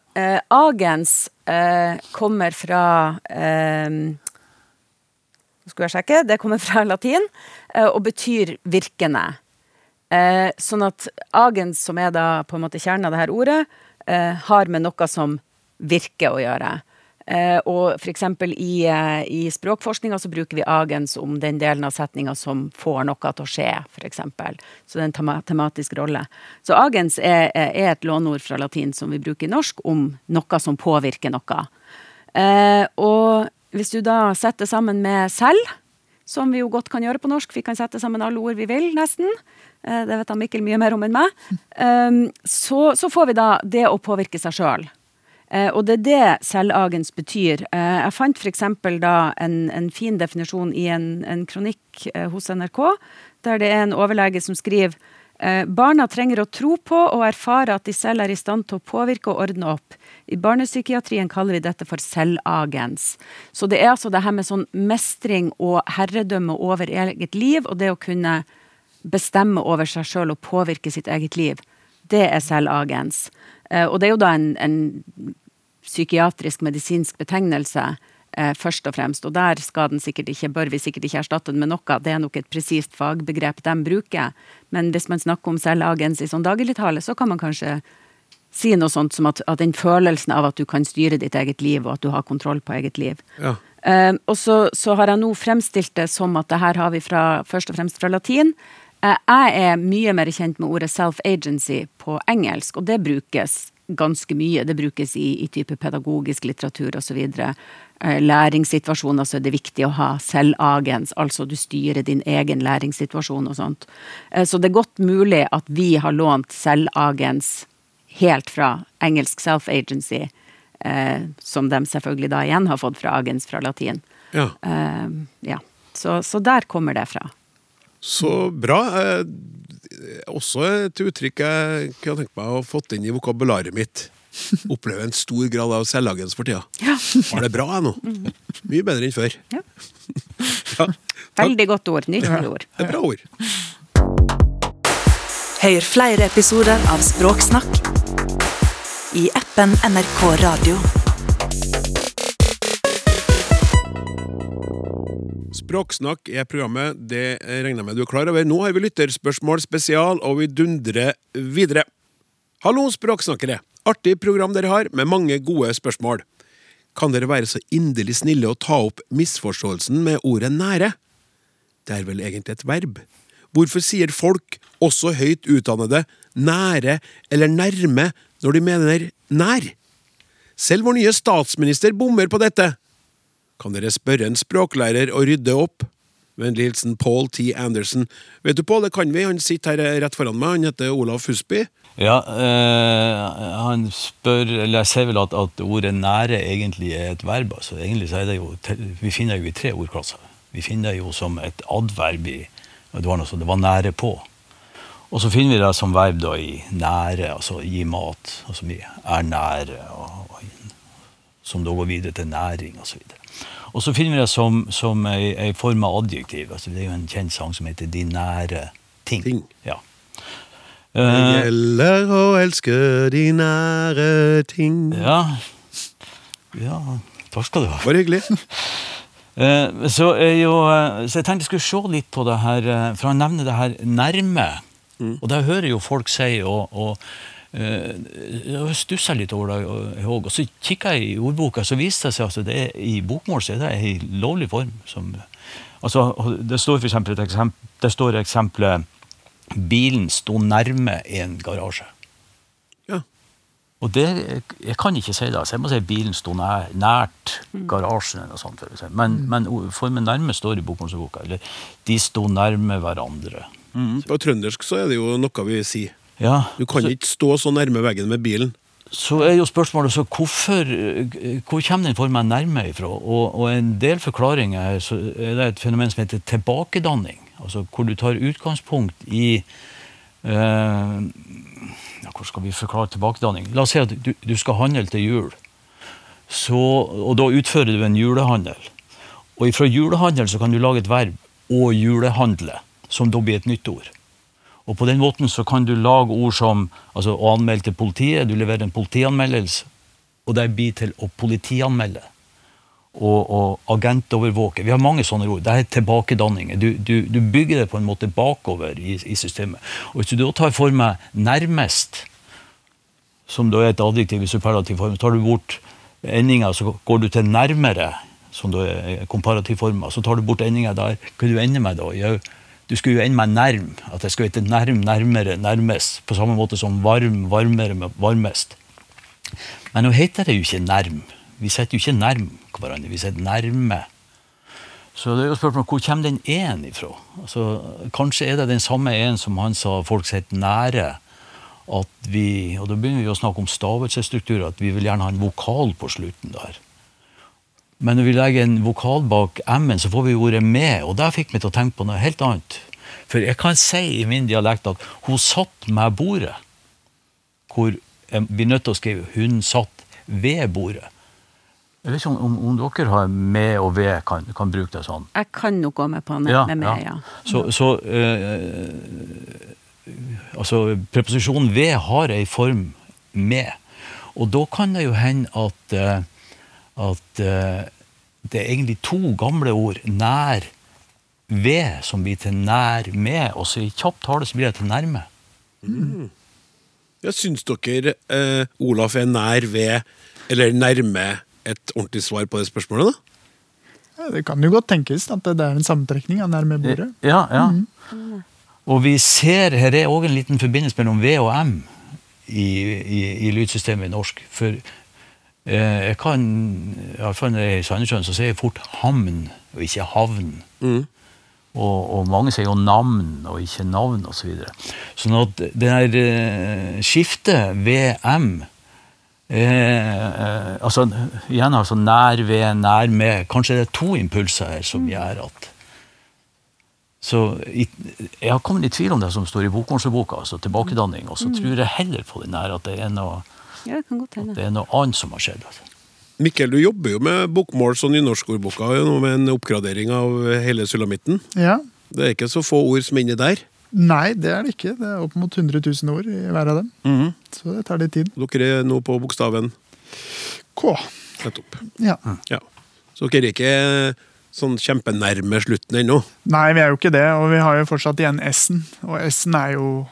agens eh, kommer fra skal jeg sjekke. Det kommer fra latin eh, og betyr virkende. Eh, sånn at agens, som er da på en måte kjernen av det her ordet, eh, har med noe som virker å gjøre. Og eksempel i, i språkforskninga så bruker vi agens om den delen av setninga som får noe til å skje, eksempel. Så det er en tematisk rolle. Så agens er, er et låneord fra latin som vi bruker i norsk om noe som påvirker noe. Og hvis du da setter sammen med selv, som vi jo godt kan gjøre på norsk, vi kan sette sammen alle ord vi vil, nesten. Eh, Det vet han Mikkel mye mer om enn meg. Um, Så, så får vi da det å påvirke seg sjøl. Og det er det selvagens betyr. Eh, Jeg fant f.eks. da en, en fin definisjon i en, en kronikk eh, hos NRK, der det er en overlege som skriver eh, Barna trenger å tro på og erfare at de selv er i stand til å påvirke og ordne opp. I barnepsykiatrien kaller vi dette for selvagens. Så det er altså det her med sånn mestring og herredømme over eget liv, og det å kunne bestemme over seg sjøl og påvirke sitt eget liv. Det er selvagens. Eh, og det er jo da en, en psykiatrisk, medisinsk betegnelse, eh, først og fremst. Og der skal den sikkert ikke, bør vi sikkert ikke erstatte den med noe. Det er nok et presist fagbegrep de bruker. Men hvis man snakker om selvagens i sånn dagligtale, så kan man kanskje si noe sånt som at, at den følelsen av at du kan styre ditt eget liv, og at du har kontroll på eget liv. Ja. Eh, og så, så har jeg nå fremstilt det som at det her har vi fra, først og fremst fra latin. Eh, jeg er mye mer kjent med ordet self-agency på engelsk, og det brukes ganske mye. Det brukes i, i type pedagogisk litteratur osv. Eh, læringssituasjoner så er det viktig å ha selvagens, altså du styrer din egen læringssituasjon og sånt. Eh, så det er godt mulig at vi har lånt selvagens helt fra engelsk self-agency, eh, som de selvfølgelig da igjen har fått fra agens fra latin. ja. Ja. Så, så der kommer det fra. Så bra. Også et uttrykk jeg kunne tenkt meg å ha fått inn i vokabularet mitt. Opplever en stor grad av selvagens for tida. Ja. Har det bra, jeg nå. Mye bedre enn før. Ja. Ja. Veldig godt ord. Nyttig ord. Det er bra ord. Hør flere episoder av Språksnakk i appen NRK Radio. Språksnakk er programmet, det regner jeg med du er klar over. Nå har vi lytterspørsmål spesial, og vi dundrer videre. Hallo, språksnakkere! Artig program dere har, med mange gode spørsmål. Kan dere være så inderlig snille å ta opp misforståelsen med ordet nære? Det er vel egentlig et verb? Hvorfor sier folk, også høyt utdannede, nære eller nærme når de mener nær? Selv vår nye statsminister bommer på dette. Kan dere spørre en språklærer og rydde opp? Vennlig hilsen Paul T. Anderson. Vet du, Paul, det kan vi. Han sitter her rett foran meg. Han heter Olav Husby. Ja, eh, han spør Eller jeg sier vel at, at ordet 'nære' egentlig er et verb. altså Egentlig så er det jo Vi finner det jo i tre ordklasser. Vi finner det jo som et adverb i Det var noe sånt, det var 'nære på'. Og så finner vi det som verb da i 'nære', altså gi mat. Altså vi er nære, og, og, som da går videre til næring osv. Og så finner vi det som, som ei, ei form av adjektiv. altså Det er jo en kjent sang som heter 'De nære ting'. Ting. Ja. Det Eh, gjelder å elske de nære ting. Ja. ja, takk skal du ha. Bare hyggelig. Eh, så, jo, eh, så jeg tenkte jeg skulle se litt på det her, for han nevner det her nærme. Og det hører jo folk si, og, og jeg stussa litt over det òg. Og så kikka jeg i ordboka, så viste det seg at det er, i bokmål så er det ei lovlig form. Som, altså, det står for eksempel et eksempel, det står eksempelet 'Bilen sto nærme en garasje'. Ja. Og det, jeg kan ikke si det, så jeg må si bilen sto nær, nært garasjen. eller noe sånt. å si. Men, men formen nærme står i bokmålsboka. Eller de sto nærme hverandre. På trøndersk så er det jo noe vi sier. Ja, Du kan så, ikke stå så nærme veggen med bilen. så er jo spørsmålet så hvorfor, hvor kommer den formen nærme ifra? Og, og en del forklaringer så er det et fenomen som heter tilbakedanning. Altså hvor du tar utgangspunkt i eh, ja, Hvor skal vi forklare tilbakedanning? La oss si at du, du skal handle til jul. Så, og da utfører du en julehandel. Og ifra julehandel så kan du lage et verb 'å julehandle', som da blir et nytt ord. Og på den måten så kan du lage ord som altså, å anmelde til politiet, du leverer en politianmeldelse, og det blir til å politianmelde. Og, og agentovervåke. Vi har mange sånne ord. Det er tilbakedanninger. Du, du, du bygger det på en måte bakover i, i systemet. Og hvis du da tar for meg 'nærmest', som da er et adjektiv i superlativ form, tar du bort endinga, så går du til 'nærmere', som da er komparativ form. Så tar du bort endinga der. Hva du ender med da? Ja, du skulle jo ende med 'nærm'. At det skulle hete 'nærm', 'nærmere', 'nærmest'. På samme måte som 'varm', 'varmere', 'varmest'. Men nå heter det jo ikke 'nærm'. Vi sitter jo ikke nærm hverandre, vi sitter nærme. Så det er jo spørsmålet hvor kommer den én ifra? Altså, kanskje er det den samme en som han sa folk sitter nære. At vi, og da begynner vi å snakke om stavelsesstruktur, at vi vil gjerne ha en vokal på slutten der. Men når vi legger en vokal bak m-en, så får vi ordet med, og det fikk meg til å tenke på noe helt annet. For jeg kan si i min dialekt at hun satt med bordet, hvor jeg blir nødt til å skrive 'hun satt ved bordet'. Jeg vet ikke om, om, om dere har med og ved kan, kan bruke det sånn. Jeg kan nok gå med på med, Ja, med meg, ja. Så, så øh, altså, preposisjonen ved har ei form med. Og da kan det jo hende at, eh, at eh, det er egentlig to gamle ord, nær ved, som blir til nær med, og så i kjapp tale så blir det til nærme. Jeg syns dere eh, Olaf er nær ved, eller nærme, et ordentlig svar på det spørsmålet, da? Ja, Det kan jo godt tenkes at det er en sammentrekning av nærme bordet. Ja, ja. Og vi ser, her er òg en liten forbindelse mellom V og M i, i, i lydsystemet i norsk. For eh, jeg kan, iallfall når jeg er i Sandnessjøen, så sier jeg fort hamn og ikke havn. Og, og mange sier jo navn og ikke navn osv. Så videre. sånn at det der eh, skiftet VM eh, eh, altså, Igjen altså nær ved, nær med. Kanskje det er to impulser her som gjør at så Jeg har kommet i tvil om det som står i bokmålsboka, altså tilbakedanning, og så tror jeg heller på den her at det er noe, Ja, det kan godt hende. det er noe annet som har skjedd. Altså. Mikkel, du jobber jo med bokmåls- og nynorskordboka med en oppgradering av hele sulamitten. Ja, Det er ikke så få ord som er inni der. Nei, det er det ikke. Det er opp mot 100 000 ord i hver av dem. Mhm. Så det tar litt tid. Dere er nå på bokstaven K. nettopp. Ja. Ja. Så dere er ikke sånn kjempenærme slutten ennå? Nei, vi er jo ikke det, og vi har jo fortsatt igjen S-en. Og S-en er jo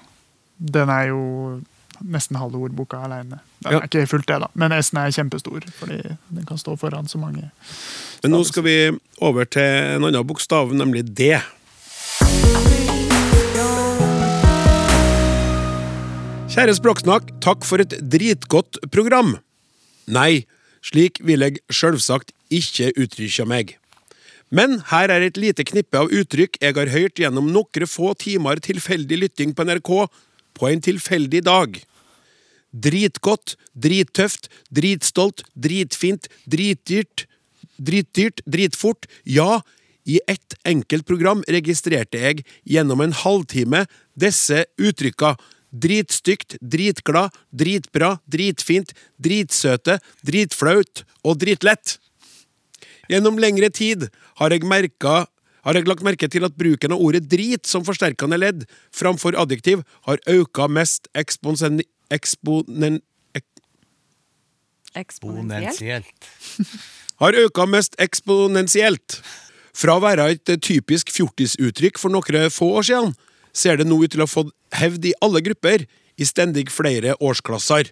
Den er jo nesten halve ordboka aleine. Den Ja. er ikke fullt det, da, men S-en er kjempestor, fordi den kan stå foran så mange. Men nå skal vi over til en annen bokstav, nemlig D. Kjære Språksnakk, takk for et dritgodt program. Nei, slik vil jeg sjølvsagt ikke uttrykke meg. Men her er et lite knippe av uttrykk jeg har hørt gjennom noen få timer tilfeldig lytting på NRK på en tilfeldig dag. Dritgodt, drittøft, dritstolt, dritfint, dritdyrt, dritdyrt, dritfort. Ja, i ett enkelt program registrerte jeg gjennom en halvtime disse uttrykka. Dritstygt, dritglad, dritbra, dritfint, dritsøte, dritflaut og dritlett. Gjennom lengre tid har jeg, merka, har jeg lagt merke til at bruken av ordet drit som forsterkende ledd framfor adjektiv har auka mest eksponsen, eksponen, ek, Eksponentielt. Har øka mest eksponentielt. Fra å være et typisk fjortisuttrykk for noen få år siden, ser det nå ut til å ha fått hevd i alle grupper, i stendig flere årsklasser.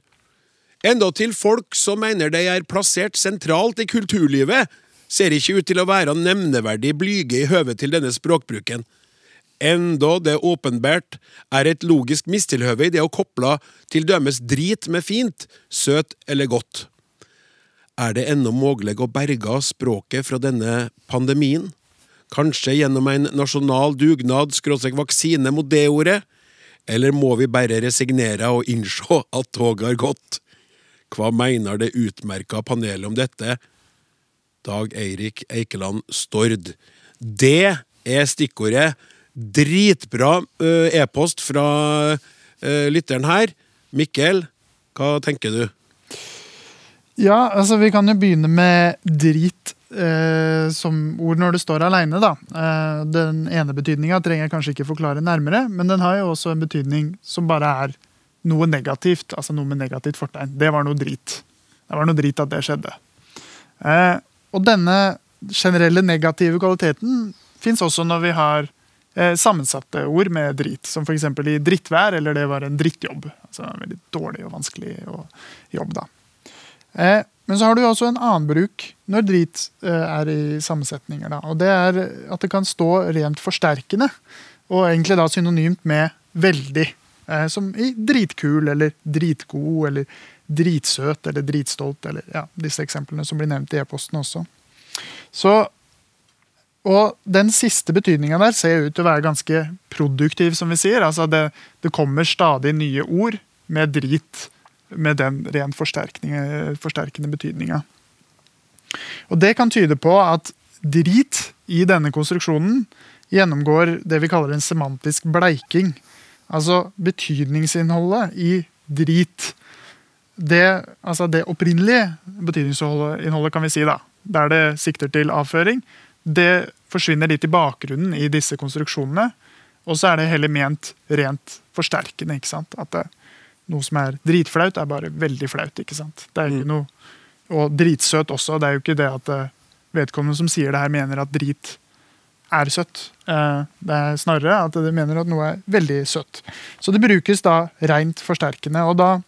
Endatil folk som mener de er plassert sentralt i kulturlivet, ser ikke ut til å være nevneverdig blyge i høve til denne språkbruken. Enda det åpenbart er et logisk mistilhøve i det å koble til dømes drit med fint, søt eller godt. Er det ennå mulig å berge språket fra denne pandemien? Kanskje gjennom en nasjonal dugnad skråstrek vaksine mot det ordet? Eller må vi bare resignere og innsjå at toget har gått? Hva mener det utmerka panelet om dette? Dag Eirik Eikeland Stord. Det er stikkordet. Dritbra ø, e-post fra ø, lytteren her. Mikkel, hva tenker du? Ja, altså vi kan jo begynne med drit eh, som ord når det står aleine, da. Eh, den ene betydninga trenger jeg kanskje ikke forklare nærmere, men den har jo også en betydning som bare er noe negativt. Altså noe med negativt fortegn. Det var noe drit. Det var noe drit at det skjedde. Eh, og denne generelle negative kvaliteten fins også når vi har eh, sammensatte ord med drit, som f.eks. i drittvær, eller det var en drittjobb. Altså en veldig dårlig og vanskelig jobb, da. Eh, men så har du også en annen bruk når drit eh, er i sammensetninger. Da. Og det er at det kan stå rent forsterkende, og egentlig da synonymt med veldig. Eh, som i dritkul eller dritgod eller dritsøt eller dritstolt, eller ja, disse eksemplene som blir nevnt i e-posten også. Så, og den siste betydninga der ser ut til å være ganske produktiv, som vi sier. Altså det, det kommer stadig nye ord med drit med den rent forsterkende, betydninga. Og det kan tyde på at drit i denne konstruksjonen gjennomgår det vi kaller en semantisk bleiking. Altså betydningsinnholdet i drit. Det, altså det opprinnelige betydningsinnholdet, kan vi si, da, der det sikter til avføring, det forsvinner litt i bakgrunnen i disse konstruksjonene. Og så er det heller ment rent forsterkende. ikke sant? At det, noe som er dritflaut, er bare veldig flaut. ikke sant? Det er jo ikke noe, Og dritsøt også. Det er jo ikke det at eh, vedkommende som sier det her, mener at drit er søtt. Eh, Det er snarere at de mener at noe er veldig søtt. Så det brukes da rent forsterkende. og da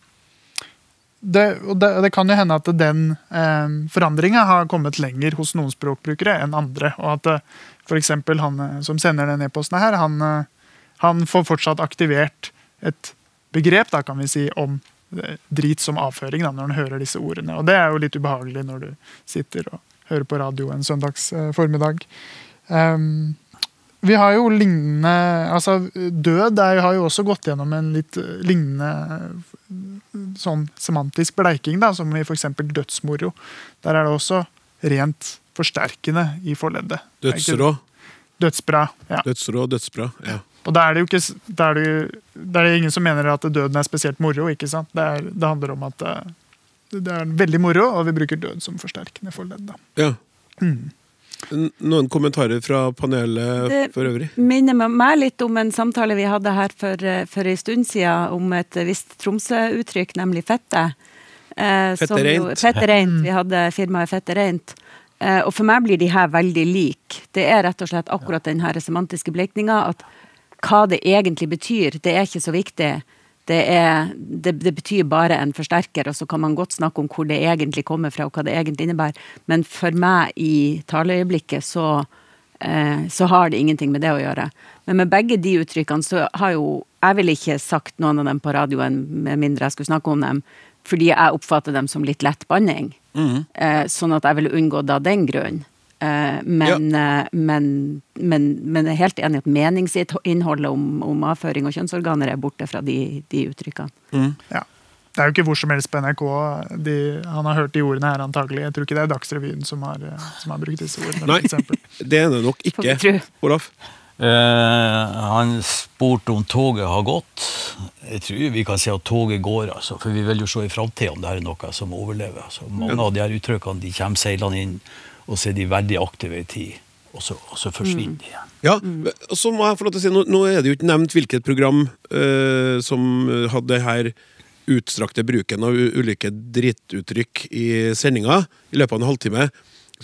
det, det, det kan jo hende at den eh, forandringa har kommet lenger hos noen språkbrukere enn andre. Og at eh, f.eks. han eh, som sender den e-posten her, han, eh, han får fortsatt aktivert et begrep da kan vi si, om eh, drit som avføring da, når han hører disse ordene. Og det er jo litt ubehagelig når du sitter og hører på radio en søndags eh, formiddag. Um, vi har jo lignende altså Død er, har jo også gått gjennom en litt eh, lignende eh, sånn semantisk bleiking, da, som i f.eks. dødsmoro. Der er det også rent forsterkende i forleddet. Det Dødsrå. Dødsbra. ja. Dødsrå, dødsbra. Ja. Og da er det jo ikke, da er det, da er det ingen som mener at døden er spesielt moro. ikke sant? Det, er, det handler om at eh, det er veldig moro, og vi bruker død som forsterkende forledd. da. ja. N- Noen kommentarer fra panelet Det for øvrig? Det minner meg- litt om en samtale vi hadde her for, for en stund siden om et visst Tromsø-uttrykk, nemlig fette. Eh, Fette som reint. Fette reint. Vi hadde firmaet Fette reint. Eh, og for meg blir de her veldig like. Det er rett og slett akkurat den her semantiske blekninga at hva det egentlig betyr, det er ikke så viktig. Det, er, det, det betyr bare en forsterker, og så kan man godt snakke om hvor det egentlig kommer fra, og hva det egentlig innebærer. Men for meg i taleøyeblikket så, eh, så har det ingenting med det å gjøre. Men med begge de uttrykkene så har jo Jeg ville ikke sagt noen av dem på radioen med mindre jeg skulle snakke om dem, fordi jeg oppfatter dem som litt lett banning. Eh, sånn at jeg ville unngå det av den grunn. Eh, men, ja. men, men, men jeg er helt enig i at meningsinnholdet om, om avføring og kjønnsorganer er borte fra de, de uttrykkene. Ja. Det er jo ikke hvor som helst på NRK. De, han har hørt de ordene her antagelig. Jeg tror ikke det er Dagsrevyen som har, eh, som har brukt disse ordene. Nei, det er det nok ikke. Olaf? Eh, han spurte om toget har gått. Jeg tror vi kan si at toget går, altså. For vi vil jo se i framtida om det her er noe som overlever. Altså, mange av de her uttrykkene de kommer seilende inn, og så er de veldig aktive i tid. Og så, og så forsvinner de igjen. Ja, og så må jeg få lov til å si, nå, nå er det jo ikke nevnt hvilket program eh, som hadde her utstrakte bruken av ulike drittuttrykk i sendinga i løpet av en halvtime.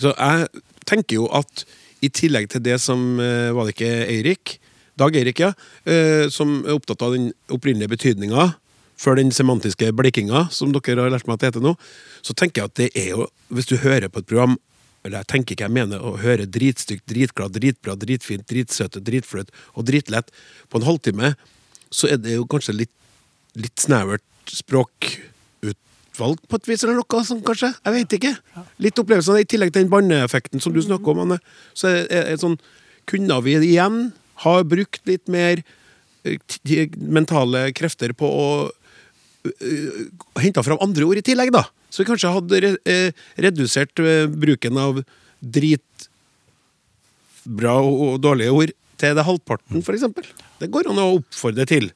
Så jeg tenker jo at i tillegg til det som eh, Var det ikke Eirik? Dag Eirik, ja. eh, som er opptatt av den opprinnelige betydninga før den semantiske blikkinga, som dere har lært meg at det heter nå, så tenker jeg at det er jo Hvis du hører på et program eller jeg tenker ikke jeg mener å høre dritstygt, dritglad, dritbra, dritfint, dritsøte, dritfløt og dritlett på en halvtime, så er det jo kanskje litt, litt snevert språkutvalg på et vis, eller noe sånn, kanskje? Jeg vet ikke. Litt opplevelser. i tillegg til den banneeffekten som du snakker om, Anne. Så er er det sånn Kunne vi igjen ha brukt litt mer eh, mentale krefter på å henta fram andre ord i tillegg, da. Så vi kanskje hadde eh, redusert eh, bruken av dritbra og, dårlige ord til det halvparten, eksempel. Det går an å oppfordre til.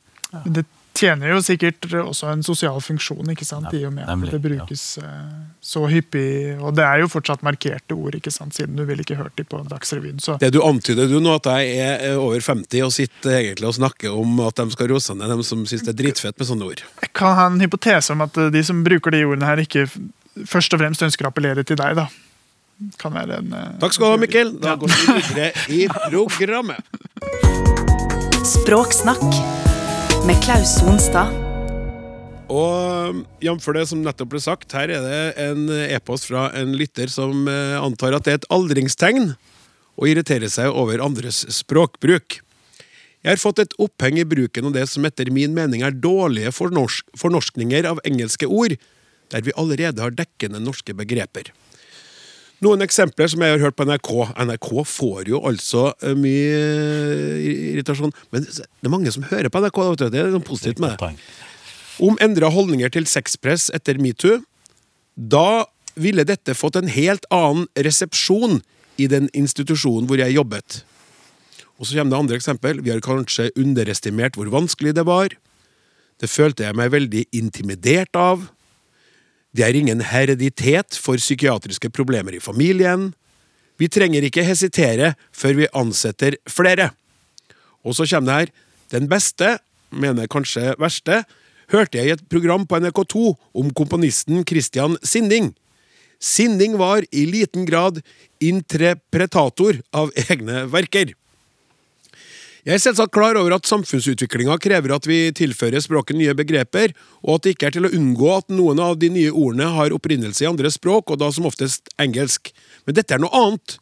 Det tjener jo sikkert også en sosial funksjon, ikke sant? i og med nemlig, at det brukes eh, så hyppig. Og det er jo fortsatt markerte ord, ikke sant? siden du ville ikke hørt dem på Dagsrevyen. Så Det du antyder du nå, at jeg er eh, over 50 og sitter egentlig og snakker om at de skal rose ned dem som syns det er dritfett med sånne ord. jeg kan ha en hypotese om at eh, de som bruker de ordene her, ikke først og fremst ønsker å appellere til deg, da. Kan være en Takk skal du ha, Mikkel. Da går vi videre i programmet. Språksnakk med Klaus Sonstad. Og jf. det som nettopp ble sagt, her er det en e-post fra en lytter som eh, antar at det er et aldringstegn å irritere seg over andres språkbruk. Jeg har fått et oppheng i bruken av det som etter min mening er dårlige fornorsk fornorskninger av engelske ord, der vi allerede har dekkende norske begreper. Noen eksempler som jeg har hørt på NRK. NRK får jo altså eh, mye eh, irritasjon. Men det er mange som hører på NRK. Det er noe positivt med det om endra holdninger til sexpress etter metoo, da ville dette fått en helt annen resepsjon i den institusjonen hvor jeg jobbet. Og så kommer det andre eksempel. Vi har kanskje underestimert hvor vanskelig det var. Det følte jeg meg veldig intimidert av. Det er ingen hereditet for psykiatriske problemer i familien. Vi trenger ikke hesitere før vi ansetter flere. Og så kommer det her. Den beste, mener kanskje verste, hørte jeg i et program på NRK2 om komponisten Christian Sinding. Sinding var i liten grad interpretator av egne verker. Jeg er selvsagt klar over at samfunnsutviklinga krever at vi tilfører språket nye begreper, og at det ikke er til å unngå at noen av de nye ordene har opprinnelse i andre språk, og da som oftest engelsk. Men dette er noe annet.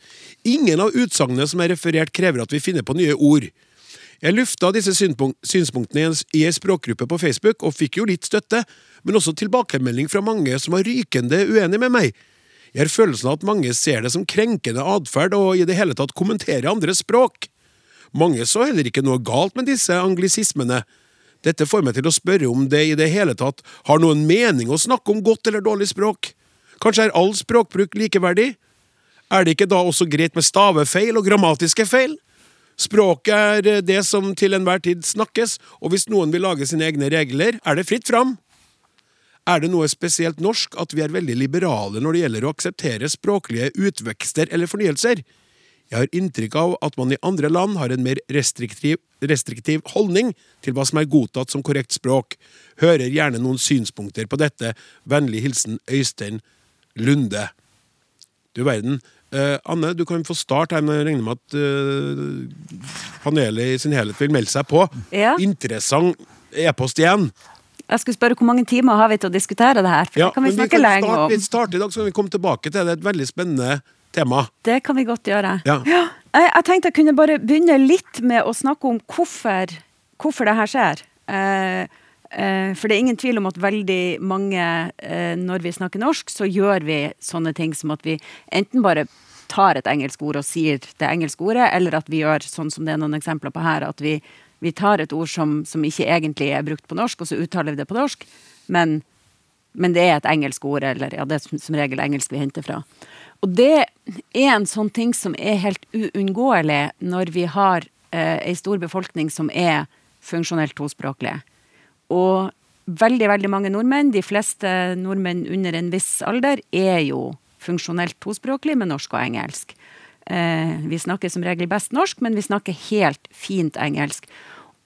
Ingen av utsagnene som er referert, krever at vi finner på nye ord. Jeg lufta disse synspunktene i ei språkgruppe på Facebook, og fikk jo litt støtte, men også tilbakemelding fra mange som var rykende uenig med meg. Jeg har følelsen av at mange ser det som krenkende atferd og i det hele tatt kommenterer andres språk. Mange så heller ikke noe galt med disse anglisismene. Dette får meg til å spørre om det i det hele tatt har noen mening å snakke om godt eller dårlig språk. Kanskje er all språkbruk likeverdig? Er det ikke da også greit med stavefeil og grammatiske feil? Språket er det som til enhver tid snakkes, og hvis noen vil lage sine egne regler, er det fritt fram. Er det noe spesielt norsk at vi er veldig liberale når det gjelder å akseptere språklige utvekster eller fornyelser? Jeg har inntrykk av at man i andre land har en mer restriktiv, restriktiv holdning til hva som er godtatt som korrekt språk. Hører gjerne noen synspunkter på dette. Vennlig hilsen Øystein Lunde. Du verden. Eh, Anne, du kan få starte her, jeg regner med at eh, panelet i sin helhet vil melde seg på. Ja. Interessant e-post igjen. Jeg skulle spørre hvor mange timer har vi til å diskutere det her? For Ja, det kan vi snakke lenge om. vi starter i dag, så kan vi komme tilbake til det. Det er et veldig spennende tema. Det kan vi godt gjøre. Ja. Jeg, jeg tenkte jeg kunne bare begynne litt med å snakke om hvorfor, hvorfor det her skjer. Eh, eh, for det er ingen tvil om at veldig mange, eh, når vi snakker norsk, så gjør vi sånne ting som at vi enten bare tar et engelsk ord og sier det engelske ordet, eller at vi gjør sånn som det er noen eksempler på her, at vi, vi tar et ord som, som ikke egentlig er brukt på norsk, og så uttaler vi det på norsk, men men det er et engelsk ord, eller ja, det er som, som regel engelsk vi henter fra. Og det er en sånn ting som er helt uunngåelig når vi har eh, ei stor befolkning som er funksjonelt tospråklig. Og veldig, veldig mange nordmenn, de fleste nordmenn under en viss alder, er jo funksjonelt tospråklig med norsk og engelsk. Eh, vi snakker som regel best norsk, men vi snakker helt fint engelsk.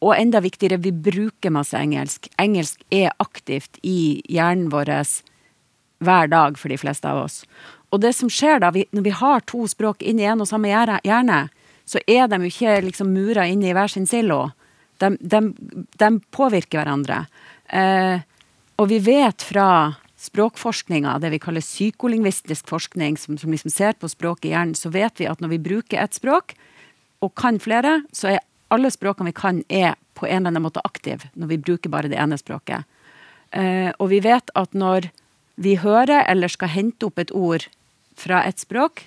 Og enda viktigere, vi bruker masse engelsk. Engelsk er aktivt i hjernen vår hver dag for de fleste av oss. Og det som skjer da, vi, når vi har to språk inn i en og samme hjerne, så er de jo ikke liksom mura inne i hver sin silo. De, de, de påvirker hverandre. Eh, og vi vet fra språkforskninga, det vi kaller psykolingvistisk forskning, som, som liksom ser på språket i hjernen, så vet vi at når vi bruker ett språk, og kan flere, så er alle språkene vi kan, er på en eller annen måte aktive når vi bruker bare det ene språket. Eh, og vi vet at når vi hører eller skal hente opp et ord fra et språk,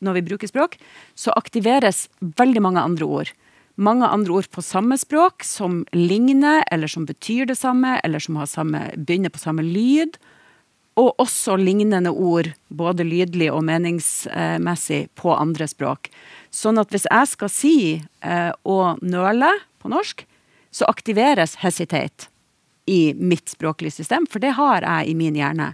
når vi bruker språk, så aktiveres veldig mange andre ord. Mange andre ord på samme språk som ligner, eller som betyr det samme, eller som samme, begynner på samme lyd. Og også lignende ord, både lydlig og meningsmessig, på andre språk. Sånn at hvis jeg skal si eh, å nøle på norsk, så aktiveres hesitate i mitt språklige system, for det har jeg i min hjerne.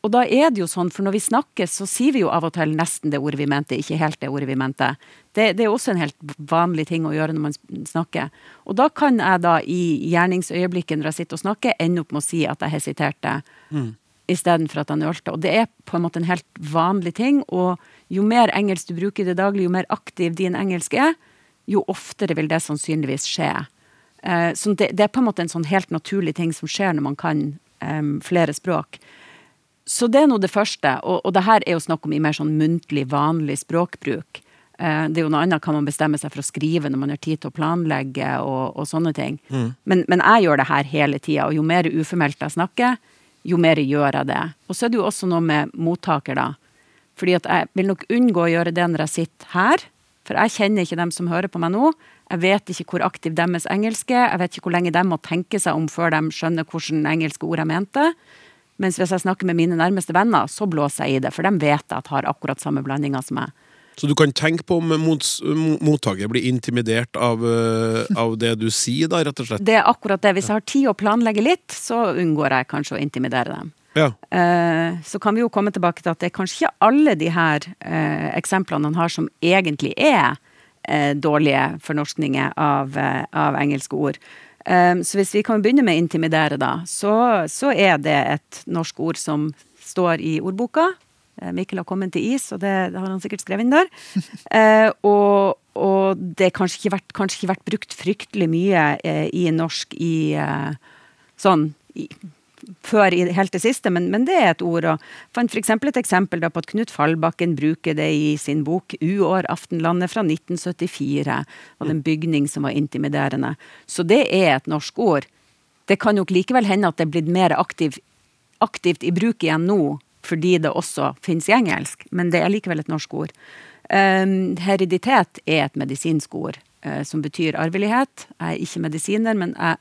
Og da er det jo sånn, for når vi snakker, så sier vi jo av og til nesten det ordet vi mente, ikke helt det ordet vi mente. Det, det er også en helt vanlig ting å gjøre når man snakker. Og da kan jeg da i gjerningsøyeblikket når jeg sitter og snakker, ende opp med å si at jeg hesiterte. Mm. Istedenfor at jeg nølte. Og det er på en måte en helt vanlig ting. Og jo mer engelsk du bruker i det daglige, jo mer aktiv din engelsk er, jo oftere vil det sannsynligvis skje. Eh, så det, det, er på en måte en sånn helt naturlig ting som skjer når man kan um, flere språk. Så det er nå det første. Og, og det her er jo snakk om i mer sånn muntlig, vanlig språkbruk. Eh, det er jo noe annet kan man bestemme seg for å skrive når man har tid til å planlegge og, og sånne ting. Mm. Men, men, jeg gjør det her hele tida, og jo mer uformelt jeg snakker, jo mer gjør jeg det. Og så er det jo også noe med mottaker, da. Fordi at jeg vil nok unngå å gjøre det når jeg sitter her. For jeg kjenner ikke dem som hører på meg nå. Jeg vet ikke hvor aktiv deres engelsk er. Jeg vet ikke hvor lenge de må tenke seg om før de skjønner hvordan engelske ord jeg mente. Mens hvis jeg snakker med mine nærmeste venner, så blåser jeg i det. For de vet jeg at har akkurat samme blandinger som meg. Så du kan tenke på om mottaker blir intimidert av, av, det du sier, da, rett og slett? Det er akkurat det. Hvis jeg har tid å planlegge litt, så unngår jeg kanskje å intimidere dem. Ja. Eh, så kan vi jo komme tilbake til at det er kanskje ikke alle de her eh, eksemplene han har som egentlig er eh, dårlige fornorskninger av, av engelske ord. så hvis vi kan begynne med intimidere, da, så, så er det et norsk ord som står i ordboka. Mikkel har kommet til is, og det, det har han sikkert skrevet inn der. Og, og, det har kanskje kanskje ikke vært brukt fryktelig mye i norsk i sånn i, før i helt det siste, men, men, det er et ord. og fant f.eks. et eksempel på at Knut Fallbakken bruker det i sin bok 'Uår Aftenlandet' fra 1974. og den en bygning som var intimiderende. Så det er et norsk ord. Det kan nok likevel hende at det er blitt mer aktiv, aktivt i bruk igjen nå, fordi det også finnes i engelsk, men det er likevel et norsk ord. Um, hereditet er et medisinsk ord uh, som betyr arvelighet. Jeg er ikke medisiner, men jeg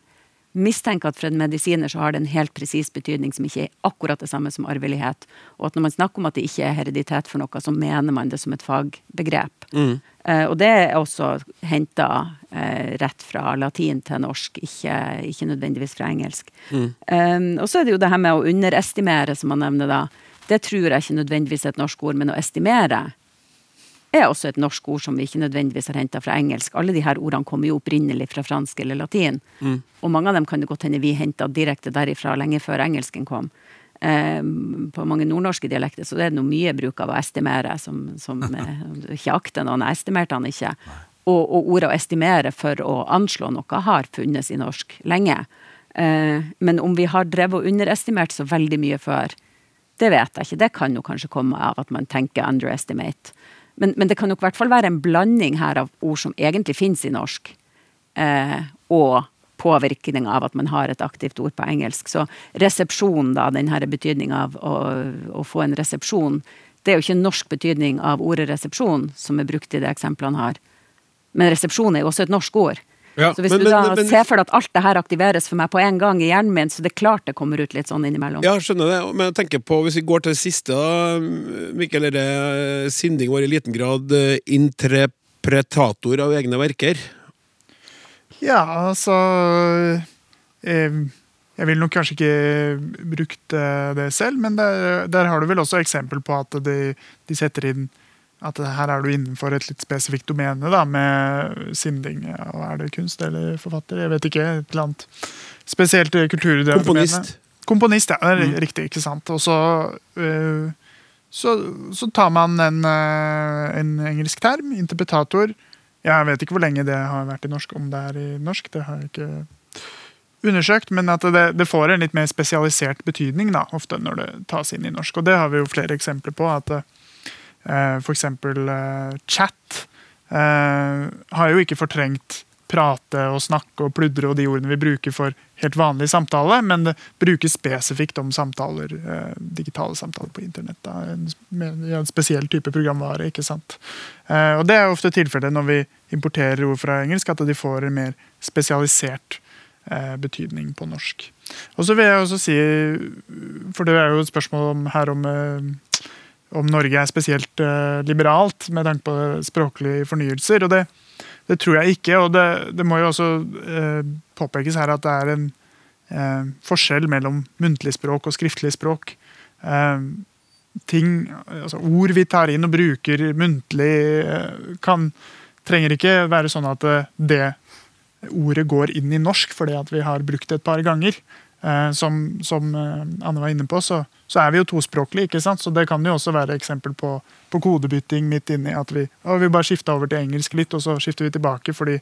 mistenker at for en medisiner så har det en helt presis betydning som ikke er akkurat det samme som arvelighet. Og at når man snakker om at det ikke er hereditet for noe, så mener man det som et fagbegrep. Mm. Eh, og det er også henta eh, rett fra latin til norsk, ikke, ikke nødvendigvis fra engelsk. Mm. Eh, og så er det jo det her med å underestimere, som man nevner da. Det tror jeg ikke nødvendigvis er et norsk ord, men å estimere er også et norsk ord som vi ikke nødvendigvis har henta fra engelsk. Alle de her ordene kommer jo opprinnelig fra fransk eller latin. Og mange av dem kan det godt hende vi henta direkte derifra lenge før engelsken kom. Eh, på mange nordnorske dialekter så det er det noe mye bruk av å estimere, som, som eh, ikke akter noen. Jeg estimerte han ikke. Og, og ordet å estimere for å anslå noe har funnes i norsk lenge. Eh, men om vi har drevet og underestimert så veldig mye før, det vet jeg ikke. Det kan jo kanskje komme av at man tenker underestimate. Men, men det kan nok i hvert fall være en blanding her av ord som egentlig finnes i norsk, eh, og påvirkning av at man har et aktivt ord på engelsk. Så resepsjon, da, den her betydninga av å, å, få en resepsjon, det er jo ikke en norsk betydning av ordet resepsjon, som er brukt i de eksemplene her. Men resepsjon er jo også et norsk ord. Ja, så hvis men- du da men- men- ser for deg at alt det her aktiveres for meg på en gang i hjernen min, så det er klart det kommer ut litt sånn innimellom. Ja, skjønner det. Men jeg tenker på, hvis vi går til det siste, da, Mikkel, er det Sinding var i liten grad eh, interpretator av egne verker? Ja, altså eh, Jeg vil nok kanskje ikke brukt eh, det selv, men der, der har du vel også eksempel på at de, de setter inn at her er du innenfor et litt spesifikt domene da, med sinding. Og er det kunst eller forfatter? Jeg vet ikke. Et eller annet spesielt kulturdomene. Komponist. Komponist, ja. Det er riktig. ikke sant? Og så, eh, så, så tar man en, eh, en engelsk term, interpretator. Jeg vet ikke hvor lenge det har vært i norsk, om det er i norsk. Det har jeg ikke undersøkt, men at det, det får en litt mer spesialisert betydning da, ofte når det tas inn i norsk. Og det har vi jo flere eksempler på. at eh, eksempel eh, chat eh, har jo ikke fortrengt prate og snakke og pludre og de ordene vi bruker for helt vanlig samtale, men det brukes spesifikt om samtaler, digitale samtaler på internett. Da, en, en spesiell type programvare. ikke sant? Og Det er ofte tilfellet når vi importerer ord fra engelsk, at de får en mer spesialisert betydning på norsk. Og så vil jeg også si, for det er jo et spørsmål om, her om om Norge er spesielt eh, liberalt med tanke på språklige fornyelser. og det, det tror jeg ikke. Og det, det må jo også eh, påpekes her at det er en eh, forskjell mellom muntlig språk og skriftlig språk. Ting, altså Ord vi tar inn og bruker muntlig, kan, trenger ikke være sånn at det ordet går inn i norsk fordi at vi har brukt det et par ganger. Eh, som, som eh, Anne var inne på, så, så er vi jo tospråklige. ikke sant? Så det kan jo også være eksempel på, på kodebytting midt inni at vi, vi bare skifta over til engelsk litt, og så skifter vi tilbake fordi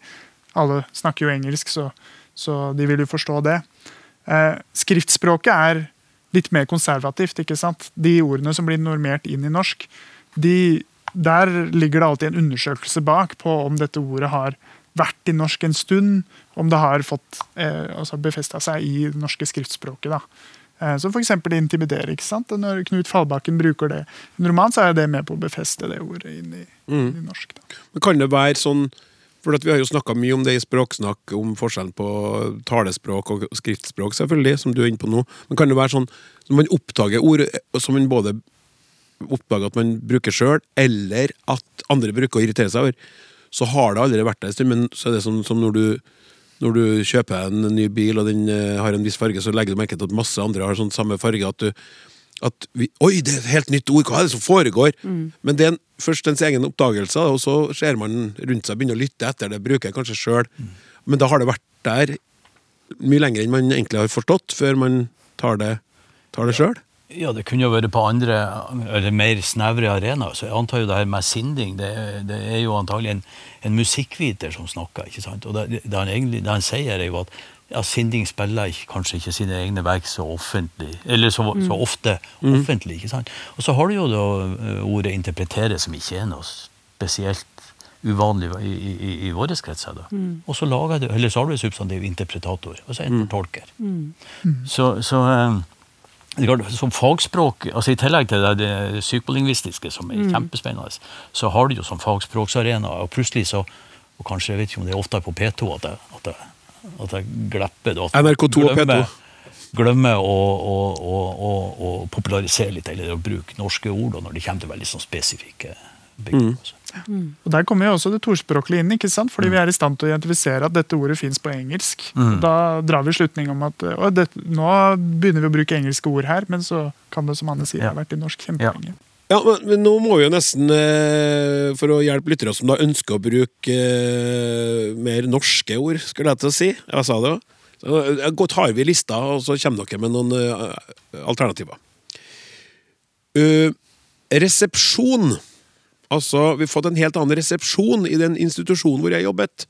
alle snakker jo engelsk, så, så de vil jo forstå det. Eh, skriftspråket er litt mer konservativt. ikke sant? De ordene som blir normert inn i norsk, de, der ligger det alltid en undersøkelse bak på om dette ordet har vært i norsk en stund, om det har fått eh, altså befesta seg i det norske skriftspråket. da. Eh, som f.eks. intimidere. ikke sant? Når Knut Fallbakken bruker det i en roman, så er det med på å befeste det ordet inn i, inn i norsk. da. Men kan det være sånn for Vi har jo snakka mye om det i Språksnakk, om forskjellen på talespråk og skriftspråk, selvfølgelig, som du er inne på nå. Men kan det være sånn når man oppdager ord som man både oppdager at man bruker sjøl, eller at andre bruker å irritere seg over, så har det allerede vært der en stund, men så er det sånn som når du når du kjøper en ny bil og den eh, har en viss farge, så legger du merke til at masse andre har sånn samme farge. At du at vi, Oi, det er et helt nytt ord! Hva er det som foregår? Men det er en, først ens egen oppdagelse, og så ser man rundt seg og begynner å lytte etter det. Bruker jeg kanskje sjøl. Men da har det vært der mye lenger enn man egentlig har forstått, før man tar det, tar det sjøl. Ja, det kunne jo vært på andre, eller mer snevre arenaer. Så jeg antar jo det her med sinding, det, det er jo antagelig en, en musikkviter som snakker. ikke sant? Og det, det, han egentlig, det han sier, er jo at ja, sinding spiller ikke, kanskje ikke sine egne verk så offentlig, eller så, så ofte offentlig. ikke sant? Og så har du jo da eh, ordet 'interpretere', som ikke er noe spesielt uvanlig i, i, i, våre kretser. da. Og så, lager du, eller så har du et substantiv 'interpretator', og så en fortolker. Så, så er klart, Som fagspråk, altså i tillegg til det, det psykolingvistiske, som er kjempespennende, så har du jo som fagspråksarena, og plutselig så og kanskje, Jeg vet ikke om det er oftere på P2 at jeg, at jeg, at jeg glepper det. at NRK2 og glemmer- P2. Glemmer å, å, å, å, å popularisere litt, eller å bruke norske ord da, når det kommer til veldig sånn spesifikke begreper. Altså. Og Der kommer jo også det tospråklige inn, ikke sant? fordi vi er i stand til å identifisere at dette ordet fins på engelsk. Da drar vi slutning om at å, det, nå begynner vi å bruke engelske ord her, men så kan det, som Anne sier, Ja. ha vært i norsk kjempelenge. Ja, men, men nå må vi jo nesten, eh, for å hjelpe lyttere som da ønsker å bruke eh, mer norske ord, skulle jeg til å si. Jeg sa det òg. Så eh, Godt har vi lista, og så kommer dere med noen eh, alternativer. Uh, resepsjon. Altså, vi har fått en helt annen resepsjon i den institusjonen hvor jeg jobbet.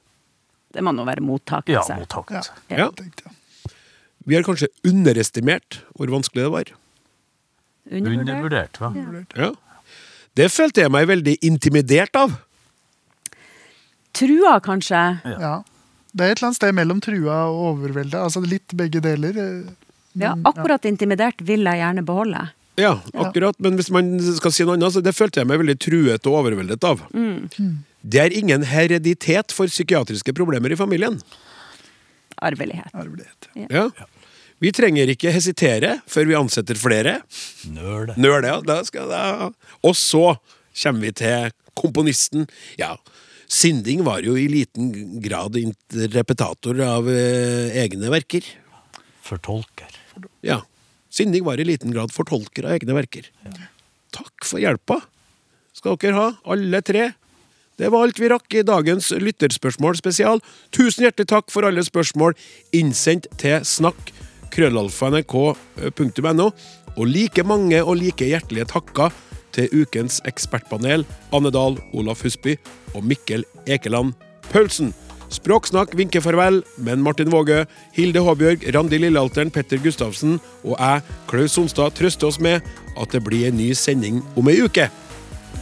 Det må nå være Ja, mottakelse. mottaket. Ja. tenkte. Vi har kanskje underestimert hvor vanskelig det var. Undervurdert. Hva? Ja. Det følte jeg meg veldig intimidert av. Trua, kanskje. Ja. Det er et eller annet sted mellom trua og overveldet. Altså litt begge deler. Men, Ja, men, akkurat intimidert vil jeg gjerne beholde. Ja, akkurat. Men hvis man skal si noe annet, så det følte jeg meg veldig truet og overveldet av. Det er ingen hereditet for psykiatriske problemer i familien. Arvelighet. Arvelighet. Ja. Vi trenger ikke hesitere før vi ansetter flere. Nøl. Nøle, ja. Da skal det. Og så kommer vi til komponisten. Ja, Sinding var jo i liten grad repetator av eh, egne verker. Fortolker. Ja. Sinding var i liten grad fortolker av egne verker. Takk for hjelpa, skal dere ha, alle tre. Det var alt vi rakk i dagens lytterspørsmål spesial. Tusen hjertelig takk for alle spørsmål innsendt til snakk krøllalfa.nrk.no. Og like mange og like hjertelige takker til ukens ekspertpanel Anne Dahl, Olaf Husby og Mikkel Ekeland Paulsen. Språksnakk vinker farvel, men Martin Våge, Hilde Håbjørg, Randi Lillealteren, Petter Gustavsen og jeg, Klaus Sonstad, trøster oss med at det blir en ny sending om ei uke.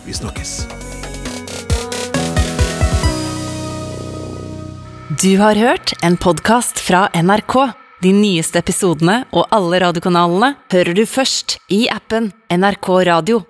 Vi snakkes. Du har hørt en podkast fra NRK. De nyeste episodene og alle radiokanalene hører du først i appen NRK Radio.